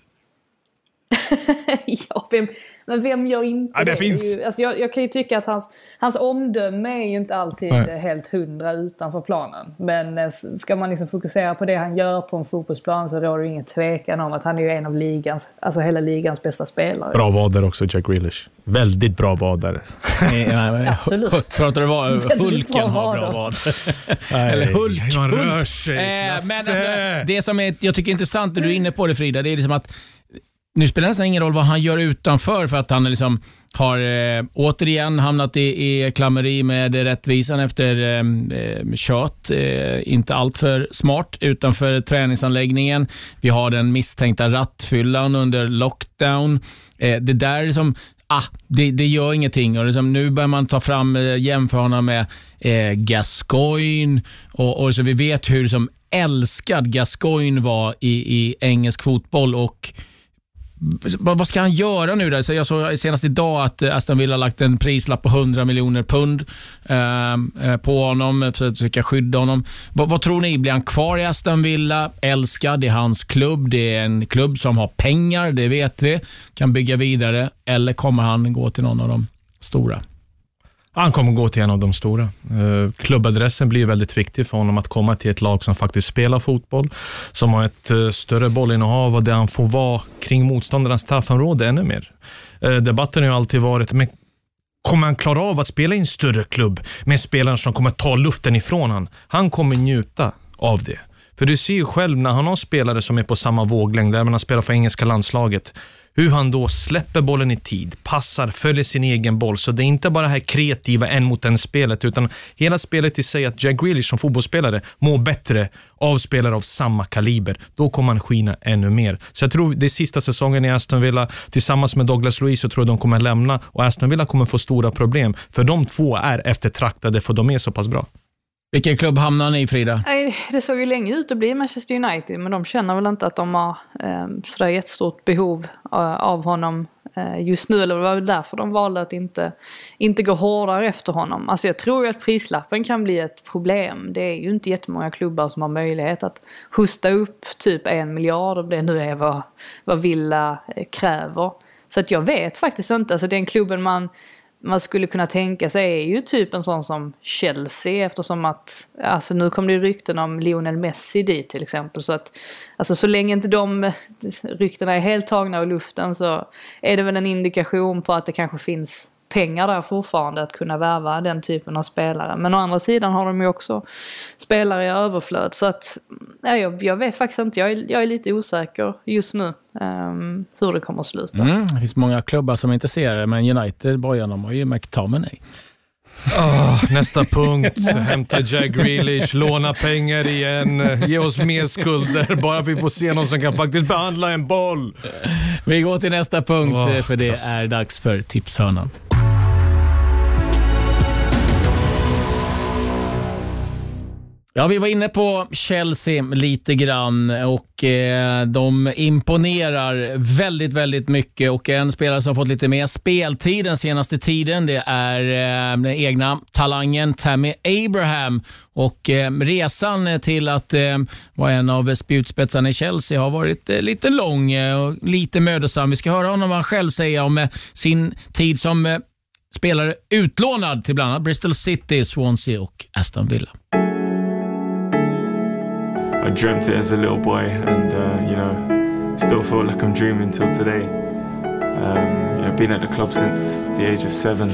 Ja, vem, men vem gör inte ja, det? det? Finns... Alltså jag, jag, kan ju tycka att hans, hans omdöme är ju inte alltid Nej. helt hundra utanför planen. Men eh, ska man liksom fokusera på det han gör på en fotbollsplan så råder det ingen tvekan om att han är ju en av ligans, alltså hela ligans bästa spelare. Bra vader också, Jack Grealish. Väldigt bra vader. Absolut. Pratar du vad Hulken har bra vader? Eller Hulk. Man rör sig. Eh, men alltså, det som är, jag tycker är intressant, när du är inne på det Frida, det är liksom att nu spelar det nästan ingen roll vad han gör utanför för att han liksom har eh, återigen hamnat i, i klammeri med rättvisan efter eh, eh kött. Eh, inte alltför smart utanför träningsanläggningen. Vi har den misstänkta rattfyllan under lockdown. Eh, det där är som, ah, det, det gör ingenting. Och liksom, nu börjar man ta fram, eh, jämföra honom med eh, Gascoigne och, och så vi vet hur som älskad Gascoigne var i, i engelsk fotboll och vad ska han göra nu? Där? Så jag såg senast idag att eh, Aston Villa har lagt en prislapp på 100 miljoner pund ehm, eh, på honom för att försöka skydda honom. Vad, vad, tror ni? Blir han kvar i Aston Villa? Älskad, det är hans klubb. Det är en klubb som har pengar, det vet vi. Kan bygga vidare. Eller kommer han gå till någon av de stora? Han kommer gå till en av de stora. Eh, klubbadressen blir väldigt viktig för honom att komma till ett lag som faktiskt spelar fotboll, som har ett eh, större bollinnehav och där han får vara kring motståndarnas straffområde ännu mer. Eh, debatten har ju alltid varit, men kommer han klara av att spela i en större klubb med spelare som kommer ta luften ifrån honom? Han kommer njuta av det. För du ser ju själv när han har spelare som är på samma våglängd, även när han spelar för engelska landslaget, hur han då släpper bollen i tid, passar, följer sin egen boll. Så det är inte bara det här kreativa en mot en spelet, utan hela spelet i sig, att Jack Grealish som fotbollsspelare mår bättre av spelare av samma kaliber. Då kommer han skina ännu mer. Så jag tror det är sista säsongen i Aston Villa, tillsammans med Douglas Luiz, så tror jag de kommer lämna och Aston Villa kommer få stora problem. För de två är eftertraktade, för de är så pass bra. Vilken klubb hamnar ni i Frida? Det såg ju länge ut att bli Manchester United men de känner väl inte att de har eh, sådär jättestort behov eh, av honom eh, just nu. Eller det var väl därför de valde att inte, inte gå hårdare efter honom. Alltså jag tror ju att prislappen kan bli ett problem. Det är ju inte jättemånga klubbar som har möjlighet att hosta upp typ en miljard om det nu är vad, vad Villa eh, kräver. Så att jag vet faktiskt inte. Alltså den klubben man man skulle kunna tänka sig är ju typ en sån som Chelsea eftersom att, alltså nu kom det ju rykten om Lionel Messi dit till exempel. Så att, alltså så länge inte de ryktena är helt tagna ur luften så är det väl en indikation på att det kanske finns pengar där fortfarande att kunna värva den typen av spelare. Men å andra sidan har de ju också spelare i överflöd. Så att, ja, jag, jag vet faktiskt inte, jag är, jag är lite osäker just nu um, hur det kommer att sluta. Mm, det finns många klubbar som är intresserade, men United, Bojan, har ju McTominay. Oh, nästa punkt. Hämta Jack Grealish, låna pengar igen, ge oss mer skulder bara vi får se någon som kan faktiskt behandla en boll. Vi går till nästa punkt, Oh, för det klass. är dags för tipshörnan. Ja, vi var inne på Chelsea lite grann och eh, de imponerar väldigt, väldigt mycket och en spelare som fått lite mer speltid den senaste tiden det är eh, den egna talangen Tammy Abraham och eh, resan till att eh, vara en av spjutspetsarna i Chelsea har varit eh, lite lång eh, och lite mödosam. Vi ska höra honom vad han själv säger om eh, sin tid som eh, spelare utlånad till bland annat Bristol City, Swansea och Aston Villa. I dreamt it as a little boy, and uh, you know, still feel like I'm dreaming till today. Um, you know, been at the club since the age of seven.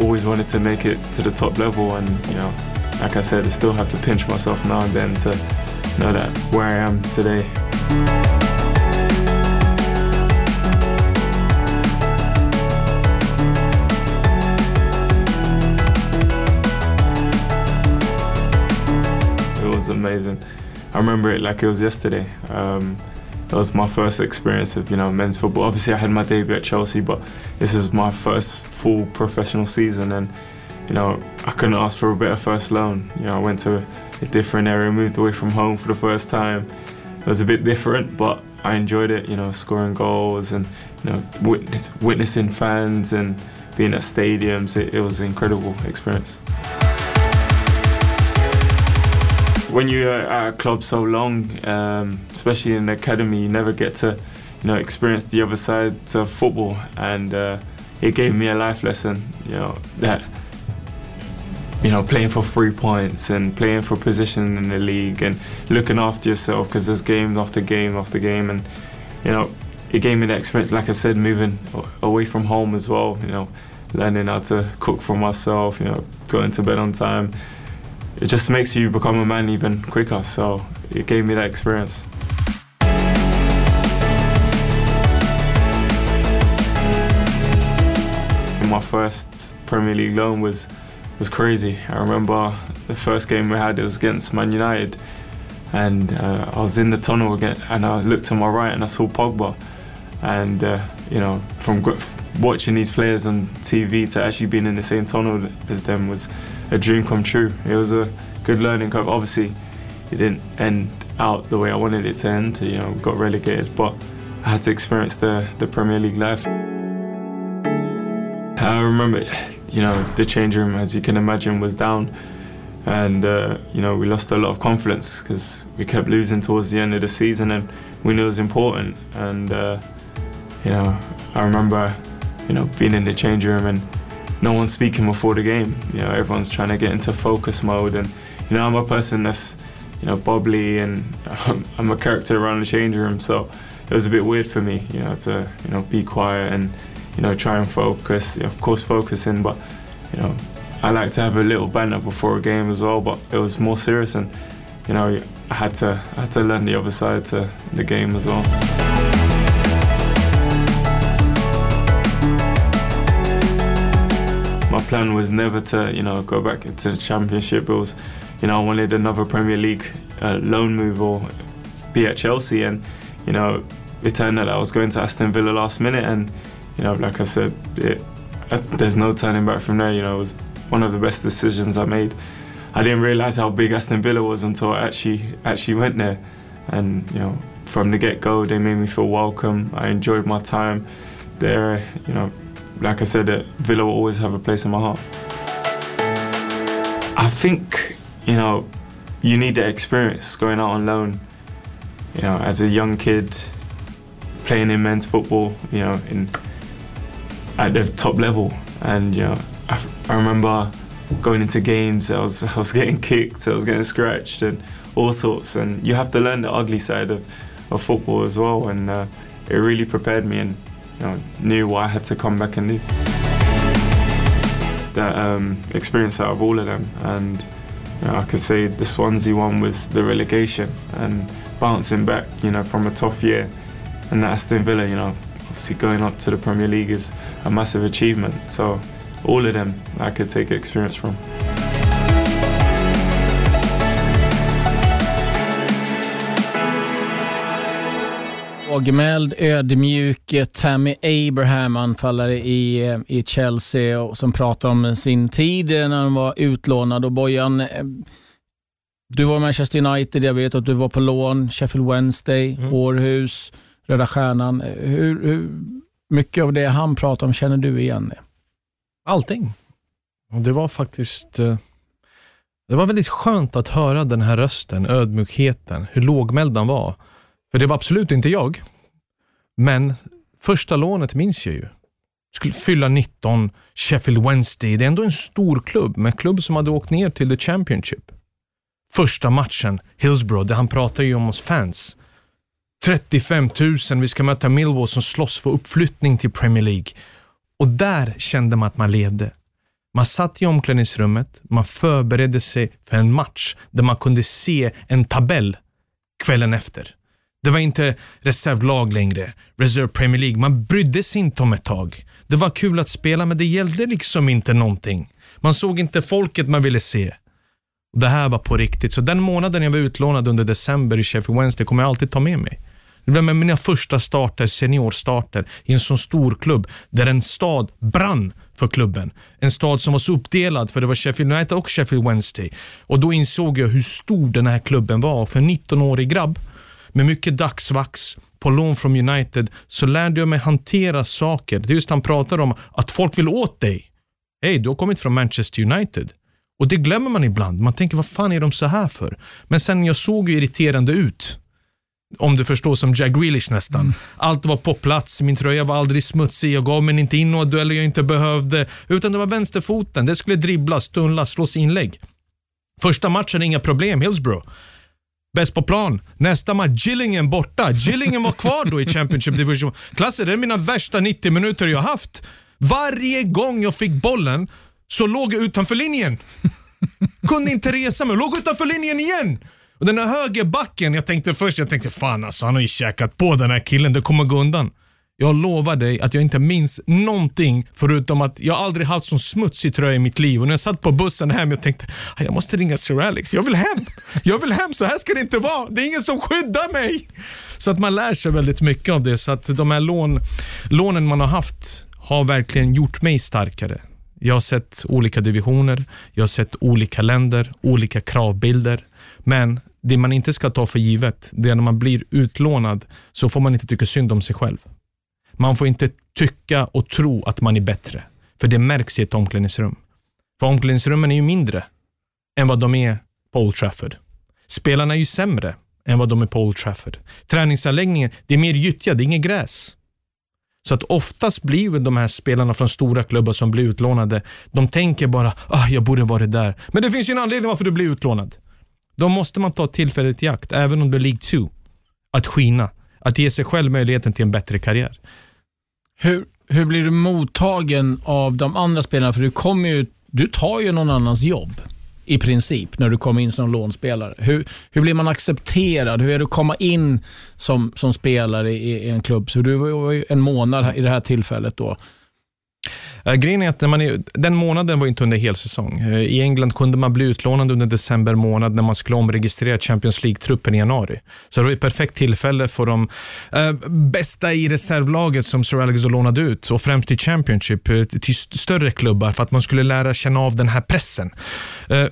Always wanted to make it to the top level, and you know, like I said, I still have to pinch myself now and then to know that where I am today. It was amazing. I remember it like it was yesterday. Um, it was my first experience of you know men's football. Obviously, I had my debut at Chelsea, but this is my first full professional season, and you know I couldn't ask for a better first loan. You know, I went to a different area, moved away from home for the first time. It was a bit different, but I enjoyed it. You know, scoring goals and you know witness, witnessing fans and being at stadiums. It, it was an incredible experience. When you're at a club so long, um, especially in the academy, you never get to, you know, experience the other side of football, and uh, it gave me a life lesson. You know that, you know, playing for three points and playing for position in the league and looking after yourself because there's game after game after game, and you know, it gave me the experience. Like I said, moving away from home as well. You know, learning how to cook for myself. You know, going to bed on time it just makes you become a man even quicker. So it gave me that experience. My first Premier League loan was was crazy. I remember the first game we had it was against Man United, and uh, I was in the tunnel again, and I looked to my right and I saw Pogba, and uh, you know from watching these players on TV to actually being in the same tunnel as them was a dream come true. It was a good learning curve. Obviously, it didn't end out the way I wanted it to end. You know, got relegated, but I had to experience the the Premier League life. I remember, you know, the change room, as you can imagine, was down, and uh, you know we lost a lot of confidence because we kept losing towards the end of the season, and we knew it was important. And uh, you know, I remember, you know, being in the change room and no one's speaking before the game. You know, everyone's trying to get into focus mode, and you know, I'm a person that's you know bubbly and I'm a character around the change room, so it was a bit weird for me, you know, to you know be quiet and you know try and focus. Of course, focusing, but you know, I like to have a little banter before a game as well. But it was more serious, and you know, I had to I had to learn the other side to the game as well. Plan was never to, you know, go back into the championship. It was, you know, I wanted another Premier League uh, loan move or be at Chelsea, and you know, it turned out I was going to Aston Villa last minute, and you know, like I said, it, there's no turning back from there. You know, it was one of the best decisions I made. I didn't realise how big Aston Villa was until I actually actually went there, and you know, from the get-go, they made me feel welcome. I enjoyed my time there. You know, like I said, Villa will always have a place in my heart. I think you know you need the experience going out on loan. You know, as a young kid playing in men's football. You know, in at the top level, and you know, I, I remember going into games. I was I was getting kicked. I was getting scratched and all sorts. And you have to learn the ugly side of, of football as well. And uh, it really prepared me and know, knew what I had to come back and do. That um, experience out of all of them, and you know, I could say the Swansea one was the relegation and bouncing back, you know, from a tough year, and that Aston Villa, you know, obviously going up to the Premier League is a massive achievement. So all of them, I could take experience from. Lågmäld, ödmjuk Tammy Abraham, anfallare i, i Chelsea, och som pratar om sin tid när han var utlånad. Och Bojan, eh, du var Manchester United, jag vet att du var på lån, Sheffield Wednesday, mm. Århus, Röda Stjärnan. Hur, hur mycket av det han pratar om känner du igen? Allting. Och det var faktiskt eh, det var väldigt skönt att höra den här rösten, ödmjukheten, hur lågmäld han var. För det var absolut inte jag. Men första lånet minns jag ju. Skulle fylla 19, Sheffield Wednesday. Det är ändå en stor klubb, men klubb som hade åkt ner till the Championship. Första matchen, Hillsborough, där han pratar ju om oss fans. 35 000, vi ska möta Millwall som slåss för uppflyttning till Premier League. Och där kände man att man levde. Man satt i omklädningsrummet, man förberedde sig för en match där man kunde se en tabell kvällen efter. Det var inte reservlag längre, Reserve Premier League. Man brydde sig inte om ett tag. Det var kul att spela, men det gällde liksom inte någonting. Man såg inte folket man ville se. Det här var på riktigt. Så den månaden jag var utlånad under december i Sheffield Wednesday kommer jag alltid ta med mig. Det var med mina första starter, seniorstarter, i en sån stor klubb där en stad brann för klubben. En stad som var så uppdelad, för det var Sheffield United och Sheffield Wednesday. Och Då insåg jag hur stor den här klubben var. För en 19-årig grabb med mycket dagsvax på lån från United så lärde jag mig hantera saker. Det är just han pratar om, att folk vill åt dig. Hej, du har kommit från Manchester United. Och det glömmer man ibland. Man tänker, vad fan är de så här för? Men sen jag såg ju irriterande ut. Om du förstår, som Jack Grealish nästan. Mm. Allt var på plats, min tröja var aldrig smutsig, jag gav mig inte in några dueller jag inte behövde. Utan det var vänsterfoten, det skulle dribblas, tunnlas, slås inlägg. Första matchen, inga problem, Hillsborough. Bäst på plan. Nästa match, Gillingen borta. Gillingen var kvar då i Championship Division. Klasse det är mina värsta 90 minuter jag haft. Varje gång jag fick bollen så låg jag utanför linjen. Kunde inte resa mig, låg utanför linjen igen. Och den här högerbacken, jag tänkte först, jag tänkte fan alltså, han har ju käkat på den här killen, det kommer gå undan. Jag lovar dig att jag inte minns någonting förutom att jag aldrig haft sån smutsig tröja i mitt liv. Och när jag satt på bussen hem jag tänkte ah, jag måste ringa Sir Alex. Jag vill hem. Jag vill hem. Så här ska det inte vara. Det är ingen som skyddar mig. Så att man lär sig väldigt mycket av det. Så att de här lån, lånen man har haft har verkligen gjort mig starkare. Jag har sett olika divisioner, jag har sett olika länder, olika kravbilder. Men det man inte ska ta för givet, det är när man blir utlånad så får man inte tycka synd om sig själv. Man får inte tycka och tro att man är bättre, för det märks i ett omklädningsrum. För omklädningsrummen är ju mindre än vad de är på Old Trafford. Spelarna är ju sämre än vad de är på Old Trafford. Träningsanläggningen, det är mer gyttja, det är inget gräs. Så att oftast blir de här spelarna från stora klubbar som blir utlånade, de tänker bara ah, jag borde varit där. Men det finns ju en anledning varför du blir utlånad. Då måste man ta tillfället i akt, även om det är League 2, att skina. Att ge sig själv möjligheten till en bättre karriär. Hur, hur blir du mottagen av de andra spelarna? För du, kommer ju, du tar ju någon annans jobb i princip när du kommer in som lånspelare. Hur, hur blir man accepterad? Hur är det att komma in som, som spelare i, i en klubb? Så du var ju en månad i det här tillfället då. Eh, grejen är att när man är, den månaden var inte under helsäsong. Eh, I England kunde man bli utlånad under december månad när man skulle omregistrera Champions League-truppen i januari. Så det var ett perfekt tillfälle för de uh, bästa i reservlaget som Sir Alex lånade ut och främst i Championship till större klubbar för att man skulle lära känna av den här pressen.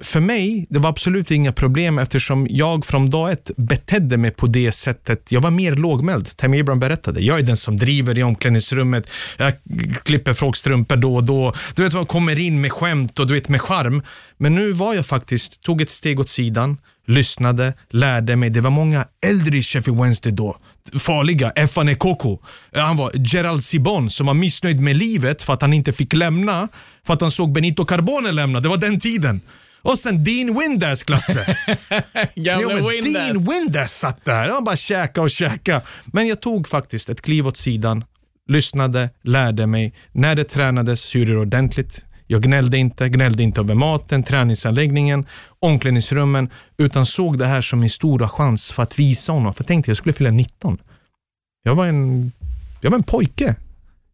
För mig, det var absolut inga problem eftersom jag från dag ett betedde mig på det sättet. Jag var mer lågmäld. Tammy Abraham berättade. Jag är den som driver i omklädningsrummet. Jag klipper frågeställningar strumpor då och då. Du vet, man kommer in med skämt och du vet med charm. Men nu var jag faktiskt, tog ett steg åt sidan, lyssnade, lärde mig. Det var många äldre i Sheffield Wednesday då. Farliga. Efane Koko. Han var Gerald Sibon som var missnöjd med livet för att han inte fick lämna. För att han såg Benito Carbone lämna. Det var den tiden. Och sen Dean Windass, Klasse. Gamla men Windass. Dean Windass satt där. Han bara käka och käka. Men jag tog faktiskt ett kliv åt sidan, lyssnade, lärde mig. När det tränades så gjorde jag det ordentligt. Jag gnällde inte, gnällde inte över maten, träningsanläggningen, omklädningsrummen, utan såg det här som min stora chans för att visa honom. För tänkte jag skulle fylla 19. Jag var en, jag var en pojke.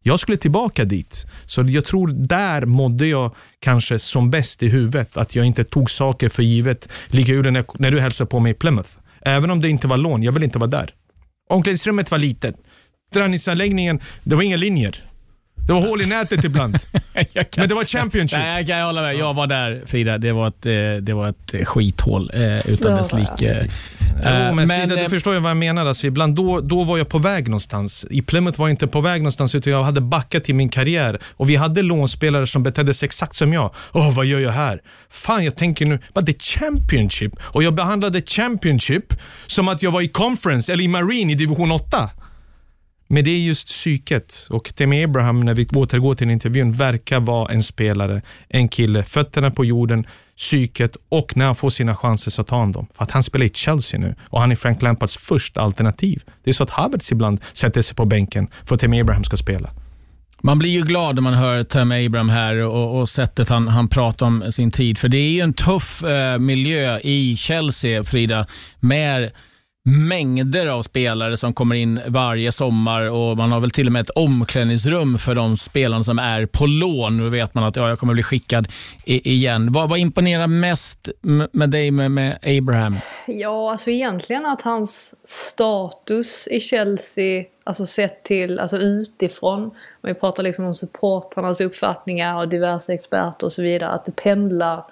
Jag skulle tillbaka dit. Så jag tror där mådde jag kanske som bäst i huvudet, att jag inte tog saker för givet. Lika gjorde när, när du hälsade på mig i Plymouth. Även om det inte var lån, jag ville inte vara där. Omklädningsrummet var litet. Träningsanläggningen, det var inga linjer. Det var hål i nätet ibland. Men det var Championship. Nej, jag kan hålla med. Jag var där Frida. Det var ett, eh, det var ett eh, skithål eh, utan Ja. dess like. Jo, Eh, men Frida, du förstår ju vad jag menar. Alltså, ibland då, då var jag på väg någonstans. I Plymouth var jag inte på väg någonstans, utan jag hade backat i min karriär. Och vi hade lånspelare som betedde sig exakt som jag. Åh, vad gör jag här? Fan, jag tänker nu, but det är Championship. Och jag behandlade Championship som att jag var i Conference eller i Marine i division 8. Men det är just psyket och Temi Abraham, när vi återgår till intervjun, verkar vara en spelare, en kille, fötterna på jorden, psyket och när han får sina chanser så tar han dem. För att han spelar i Chelsea nu och han är Frank Lampards första alternativ. Det är så att Havertz ibland sätter sig på bänken för att Temi Abraham ska spela. Man blir ju glad när man hör Tam Abraham här och, och sättet han, han pratar om sin tid. För det är ju en tuff eh, miljö i Chelsea, Frida, med mängder av spelare som kommer in varje sommar och man har väl till och med ett omklädningsrum för de spelarna som är på lån. Nu vet man att ja, jag kommer bli skickad i, igen. Vad, vad imponerar mest m- med dig med, med Abraham? Ja, alltså egentligen att hans status i Chelsea, alltså sett till, alltså utifrån, om vi pratar liksom om supportrarnas uppfattningar och diverse experter och så vidare, att det pendlar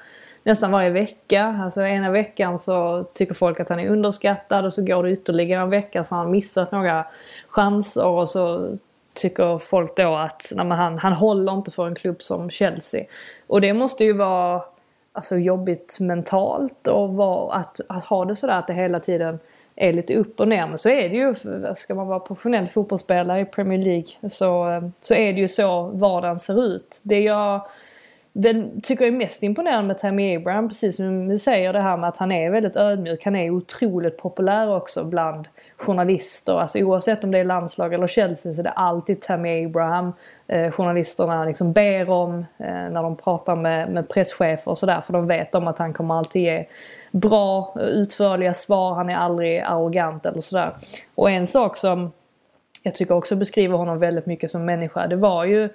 nästan varje vecka. Alltså ena veckan så tycker folk att han är underskattad och så går det ytterligare en vecka så har han missat några chanser och så tycker folk då att nej, han, han håller inte för en klubb som Chelsea. Och det måste ju vara alltså, jobbigt mentalt och var, att, att ha det sådär att det hela tiden är lite upp och ner. Men så är det ju, ska man vara professionell fotbollsspelare i Premier League så, så är det ju så vardagen ser ut. Det jag väl, tycker är mest imponerande med Tammy Abraham, precis som du säger det här med att han är väldigt ödmjuk. Han är otroligt populär också bland journalister. Alltså oavsett om det är landslag eller Chelsea så är det alltid Tammy Abraham eh, journalisterna liksom ber om eh, när de pratar med, med presschefer och sådär. För de vet om att han kommer alltid ge bra, utförliga svar. Han är aldrig arrogant eller sådär. Och en sak som jag tycker också beskriver honom väldigt mycket som människa. Det var ju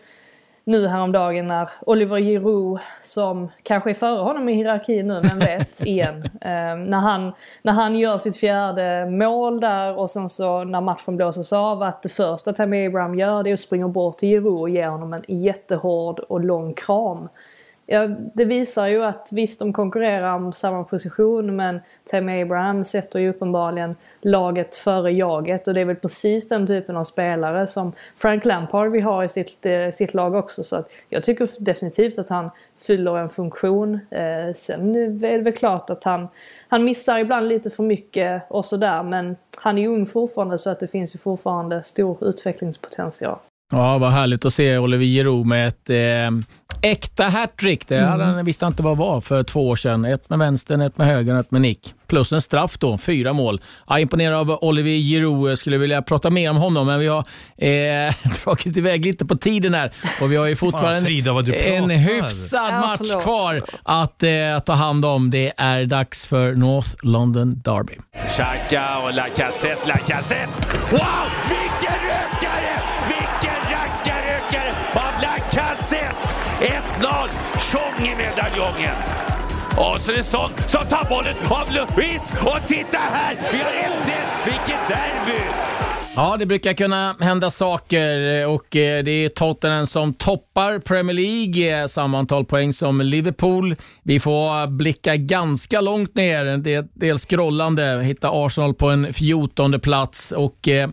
nu häromdagen när Oliver Giroud, som kanske är före honom i hierarkin nu, men vet, igen. Eh, när, han, när han gör sitt fjärde mål där och sen så när matchen blåses av att det första Tammy Abraham gör det är att springa bort till Giroud och ge honom en jättehård och lång kram. Ja, det visar ju att visst, de konkurrerar om samma position men Tammy Abraham sätter ju uppenbarligen laget före jaget och det är väl precis den typen av spelare som Frank Lampard vill ha i sitt, eh, sitt lag också. Så att jag tycker definitivt att han fyller en funktion. Eh, sen är det väl klart att han, han missar ibland lite för mycket och sådär men han är ju ung fortfarande så att det finns ju fortfarande stor utvecklingspotential. Ja, vad härligt att se Oliver Giroud med ett eh, äkta hattrick. Det hade han visste han inte vad det var för två år sedan. Ett med vänstern, ett med högern, ett med nick. Plus en straff då, fyra mål. Jag imponerad av Oliver Giroud. Jag skulle vilja prata mer om honom, men vi har eh, dragit iväg lite på tiden här. Och vi har ju fortfarande Fan, Frida, vad du en hyfsad Ja, match kvar att eh, ta hand om. Det är dags för North London Derby. Xhaka och Lacazette, Lacazette! Wow! 1-0, Tjong i medaljongen. Och så är det sån som tar bollen av Luis. Och titta här, vi har 1-1. Vilket derby! Ja, det brukar kunna hända saker och eh, det är Tottenham som toppar Premier League. Eh, samma antal poäng som Liverpool. Vi får blicka ganska långt ner, en del, del scrollande, hitta Arsenal på en 14 plats. Och, eh,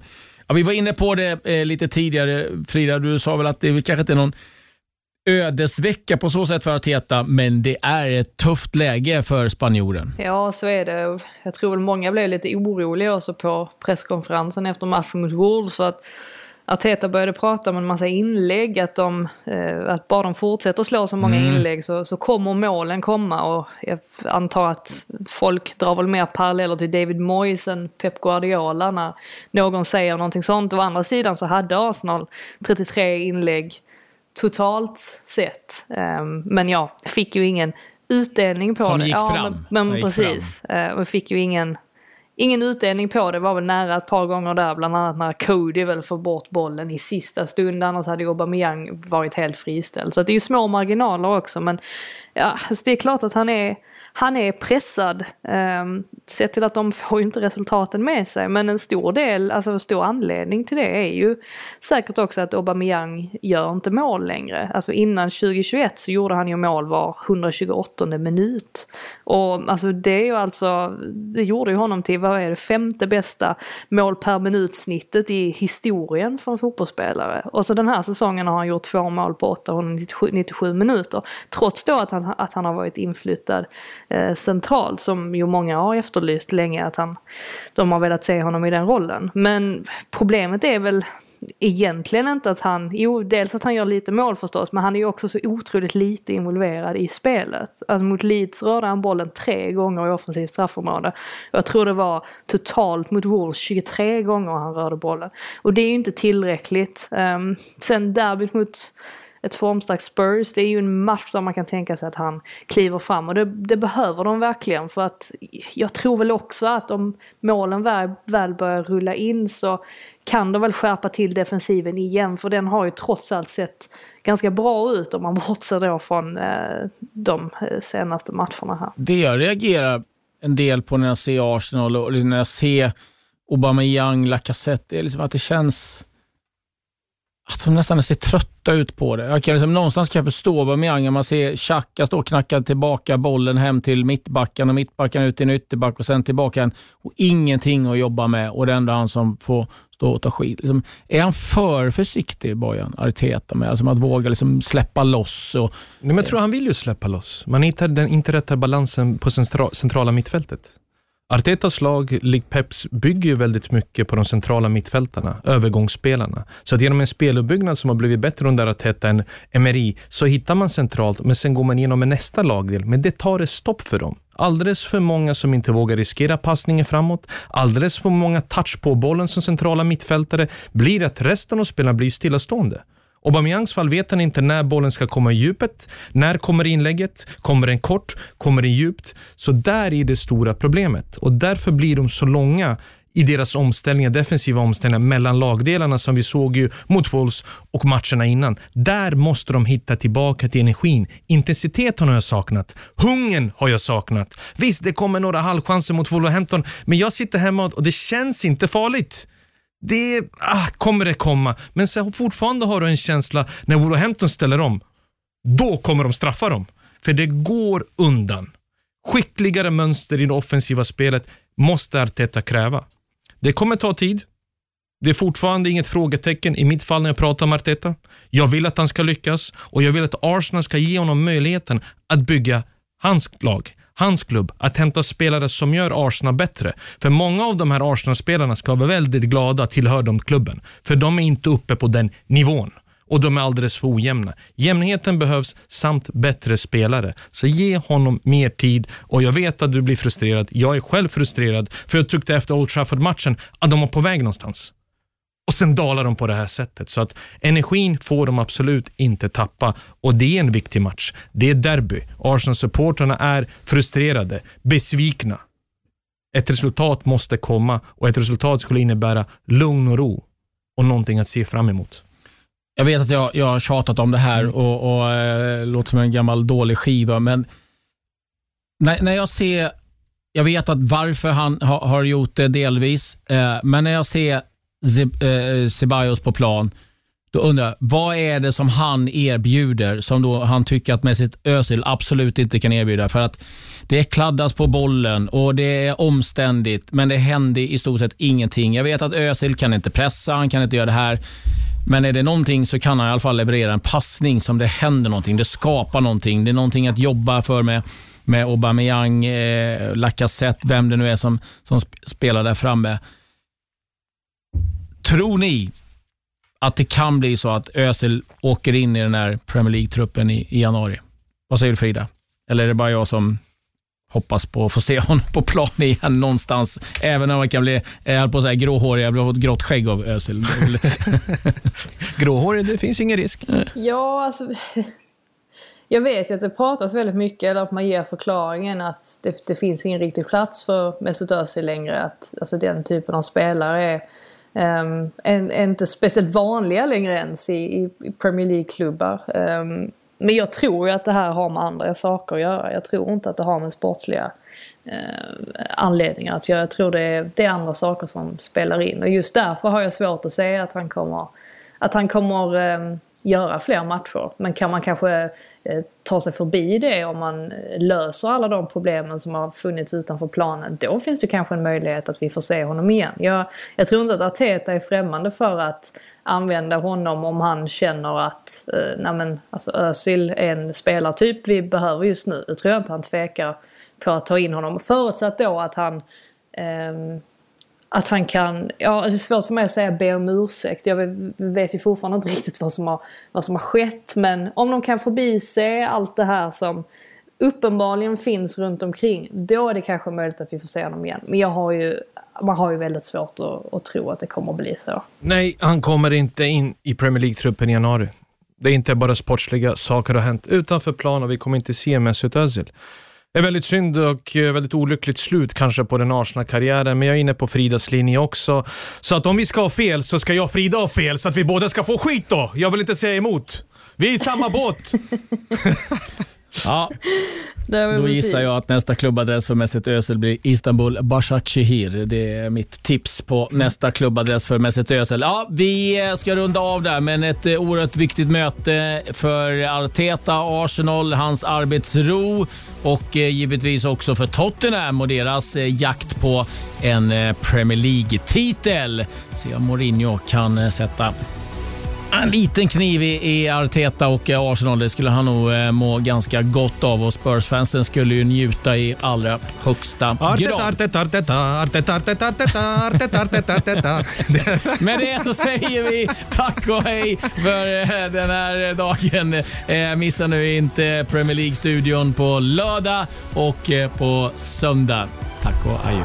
ja, vi var inne på det lite tidigare, Frida. Du sa väl att det kanske inte är någon ödesvecka på så sätt för Arteta, men det är ett tufft läge för spanjoren. Ja, så är det. Jag tror väl många blev lite oroliga också på presskonferensen efter matchen mot Wolves. Att Arteta började prata om en massa inlägg, att, de, eh, att bara de fortsätter slå så många Mm. inlägg så, så kommer målen komma. Och jag antar att folk drar väl mer paralleller till David Moyes än Pep Guardiola när någon säger någonting sånt. Å andra sidan så hade Arsenal 33 inlägg totalt sett. Ehm, men ja, fick ju ingen utdelning på Som det. gick ja, fram. Men, men precis. Eh, Och fick ju ingen, ingen utdelning på det. Var väl nära ett par gånger där. Bland annat när Cody väl får bort bollen i sista stund. Annars hade ju Aubameyang varit helt friställd. Så det är ju små marginaler också. Men ja, alltså det är klart att han är, han är pressad. Ehm, um, sett till att de får ju inte resultaten med sig. Men en stor del, alltså en stor anledning till det är ju säkert också att Aubameyang gör inte mål längre. Alltså innan 2021 så gjorde han ju mål var 128 minut. Och alltså det är ju alltså, det gjorde ju honom till, vad är det, femte bästa mål per minut snittet i historien för en fotbollsspelare. Och så den här säsongen har han gjort två mål på 897 minuter. Trots då att han, att han har varit inflyttad eh, centralt som ju många har efterlyst länge att han, de har velat se honom i den rollen. Men problemet är väl egentligen inte att han, jo dels att han gör lite mål förstås, men han är ju också så otroligt lite involverad i spelet. Alltså mot Leeds rörde han bollen tre gånger i offensivt straffområde. Jag tror det var totalt mot Wolves 23 gånger han rörde bollen. Och det är ju inte tillräckligt. Um, sen derbyt mot ett formstarkt Spurs, det är ju en match där man kan tänka sig att han kliver fram och det, det behöver de verkligen för att jag tror väl också att om målen väl, väl börjar rulla in så kan de väl skärpa till defensiven igen för den har ju trots allt sett ganska bra ut om man bortser då från eh, de eh, senaste matcherna här. Det jag reagerar en del på när jag ser Arsenal och när jag ser Aubameyang, Lacazette, det är liksom att det känns att de nästan ser trötta ut på det. Jag kan liksom, någonstans kan jag förstå vad när man ser Xhaka stå och knacka tillbaka bollen hem till mittbacken och mittbacken ut till en ytterback och sen tillbaka igen. Och ingenting att jobba med och det är ändå han som får stå och ta skit. Liksom, är han för försiktig, Bojan Arteta, med alltså, att våga liksom släppa loss? Och, Nej, men jag tror han vill ju släppa loss. Man hittar den inte rätta balansen på centra, centrala mittfältet. Artetas lag, likt Peps, bygger ju väldigt mycket på de centrala mittfältarna, övergångsspelarna. Så att genom en speluppbyggnad som har blivit bättre under Arteta än Emery, så hittar man centralt, men sen går man igenom med nästa lagdel. Men det tar ett stopp för dem. Alldeles för många som inte vågar riskera passningen framåt, alldeles för många touch på bollen som centrala mittfältare, blir att resten av spelarna blir stillastående. Aubameyangs fall vet han inte när bollen ska komma i djupet. När kommer inlägget? Kommer den kort? Kommer den djupt? Så där är det stora problemet och därför blir de så långa i deras omställningar, defensiva omställningar mellan lagdelarna som vi såg ju mot Wolves och matcherna innan. Där måste de hitta tillbaka till energin. Intensiteten har jag saknat. Hungern har jag saknat. Visst, det kommer några halvchanser mot Wolverhampton, men jag sitter hemma och det känns inte farligt. Det ah, kommer det komma, men så fortfarande har du en känsla när Wolverhampton ställer om, då kommer de straffa dem. För det går undan. Skickligare mönster i det offensiva spelet måste Arteta kräva. Det kommer ta tid. Det är fortfarande inget frågetecken i mitt fall när jag pratar om Arteta. Jag vill att han ska lyckas och jag vill att Arsenal ska ge honom möjligheten att bygga hans lag, hans klubb, att hämta spelare som gör Arsenal bättre. För många av de här Arsenal-spelarna ska vara väldigt glada att tillhöra de klubben. För de är inte uppe på den nivån och de är alldeles för ojämna. Jämnheten behövs samt bättre spelare. Så ge honom mer tid och jag vet att du blir frustrerad. Jag är själv frustrerad för jag tyckte efter Old Trafford-matchen att de var på väg någonstans. Och sen dalar de på det här sättet. Så att energin får de absolut inte tappa. Och det är en viktig match. Det är derby. Arsenal-supportrarna är frustrerade, besvikna. Ett resultat måste komma och ett resultat skulle innebära lugn och ro och någonting att se fram emot. Jag vet att jag, jag har tjatat om det här och, och äh, låter som en gammal dålig skiva, men när, när jag ser, jag vet att varför han ha, har gjort det delvis, eh, men när jag ser Eh, Ceballos på plan, då undrar jag, vad är det som han erbjuder som då han tycker att Mesut Özil absolut inte kan erbjuda? För att det kladdas på bollen och det är omständigt, men det händer i stort sett ingenting. Jag vet att Özil kan inte pressa, han kan inte göra det här. Men är det någonting så kan han i alla fall leverera en passning som det händer någonting. Det skapar någonting. Det är någonting att jobba för med, med Aubameyang, eh, Lacazette, vem det nu är som, som spelar där framme. Tror ni att det kan bli så att Özil åker in i den här Premier League-truppen i, i januari? Vad säger du Frida? Eller är det bara jag som hoppas på att få se honom på plan igen någonstans. Även om han kan bli, jag höll på att säga gråhårig, jag har fått grått skägg av Özil. Gråhårig, det finns ingen risk. Ja, alltså... Jag vet ju att det pratas väldigt mycket, eller att man ger förklaringen att det, det finns ingen riktig plats för Mesut Özil längre. Att alltså, den typen av spelare är, Um, är, är inte speciellt vanliga längre ens i, i, Premier League-klubbar. Um, men jag tror ju att det här har med andra saker att göra. Jag tror inte att det har med sportsliga uh, anledningar att göra. Jag tror det är, det är andra saker som spelar in. Och just därför har jag svårt att säga att han kommer, att han kommer um, göra fler matcher. Men kan man kanske eh, ta sig förbi det om man eh, löser alla de problemen som har funnits utanför planen. Då finns det kanske en möjlighet att vi får se honom igen. Jag, jag tror inte att Arteta är främmande för att använda honom om han känner att eh, nej men, alltså Özil är en spelartyp vi behöver just nu. Då tror jag inte han tvekar på att ta in honom. Förutsatt då att han eh, att han kan, ja det är svårt för mig att säga be om ursäkt. Jag vet ju fortfarande inte riktigt vad som har, vad som har skett. Men om de kan förbise allt det här som uppenbarligen finns runt omkring. Då är det kanske möjligt att vi får se honom igen. Men jag har ju, man har ju väldigt svårt att, att tro att det kommer att bli så. Nej, han kommer inte in i Premier League-truppen i januari. Det är inte bara sportsliga saker har hänt utanför plan och vi kommer inte se Mesut Özil. Det är väldigt synd och eh, väldigt olyckligt slut kanske på den Arsenal-karriären, men jag är inne på Fridas linje också. Så att om vi ska ha fel så ska jag och Frida ha fel, så att vi båda ska få skit då. Jag vill inte säga emot. Vi är i samma båt. Ja, då precis. gissar jag att nästa klubbadress för Mesut Özil blir Istanbul Başakşehir. Det är mitt tips på nästa klubbadress för Mesut Özil. Ja, vi ska runda av där, men ett eh, oerhört viktigt möte för Arteta, Arsenal, hans arbetsro och eh, givetvis också för Tottenham och deras eh, jakt på en Premier League-titel. Se om Mourinho kan sätta en liten kniv i, i Arteta och eh, Arsenal. Det skulle han nog eh, må ganska gott av och Spurs-fansen skulle ju njuta i allra högsta Arteta, grad. Arteta, Arteta, Arteta, Arteta, Arteta, Arteta, Arteta, Arteta. Med det så säger vi tack och hej för eh, den här dagen. Eh, Missa nu inte Premier League-studion på lördag och eh, på söndag. Tack och adjö.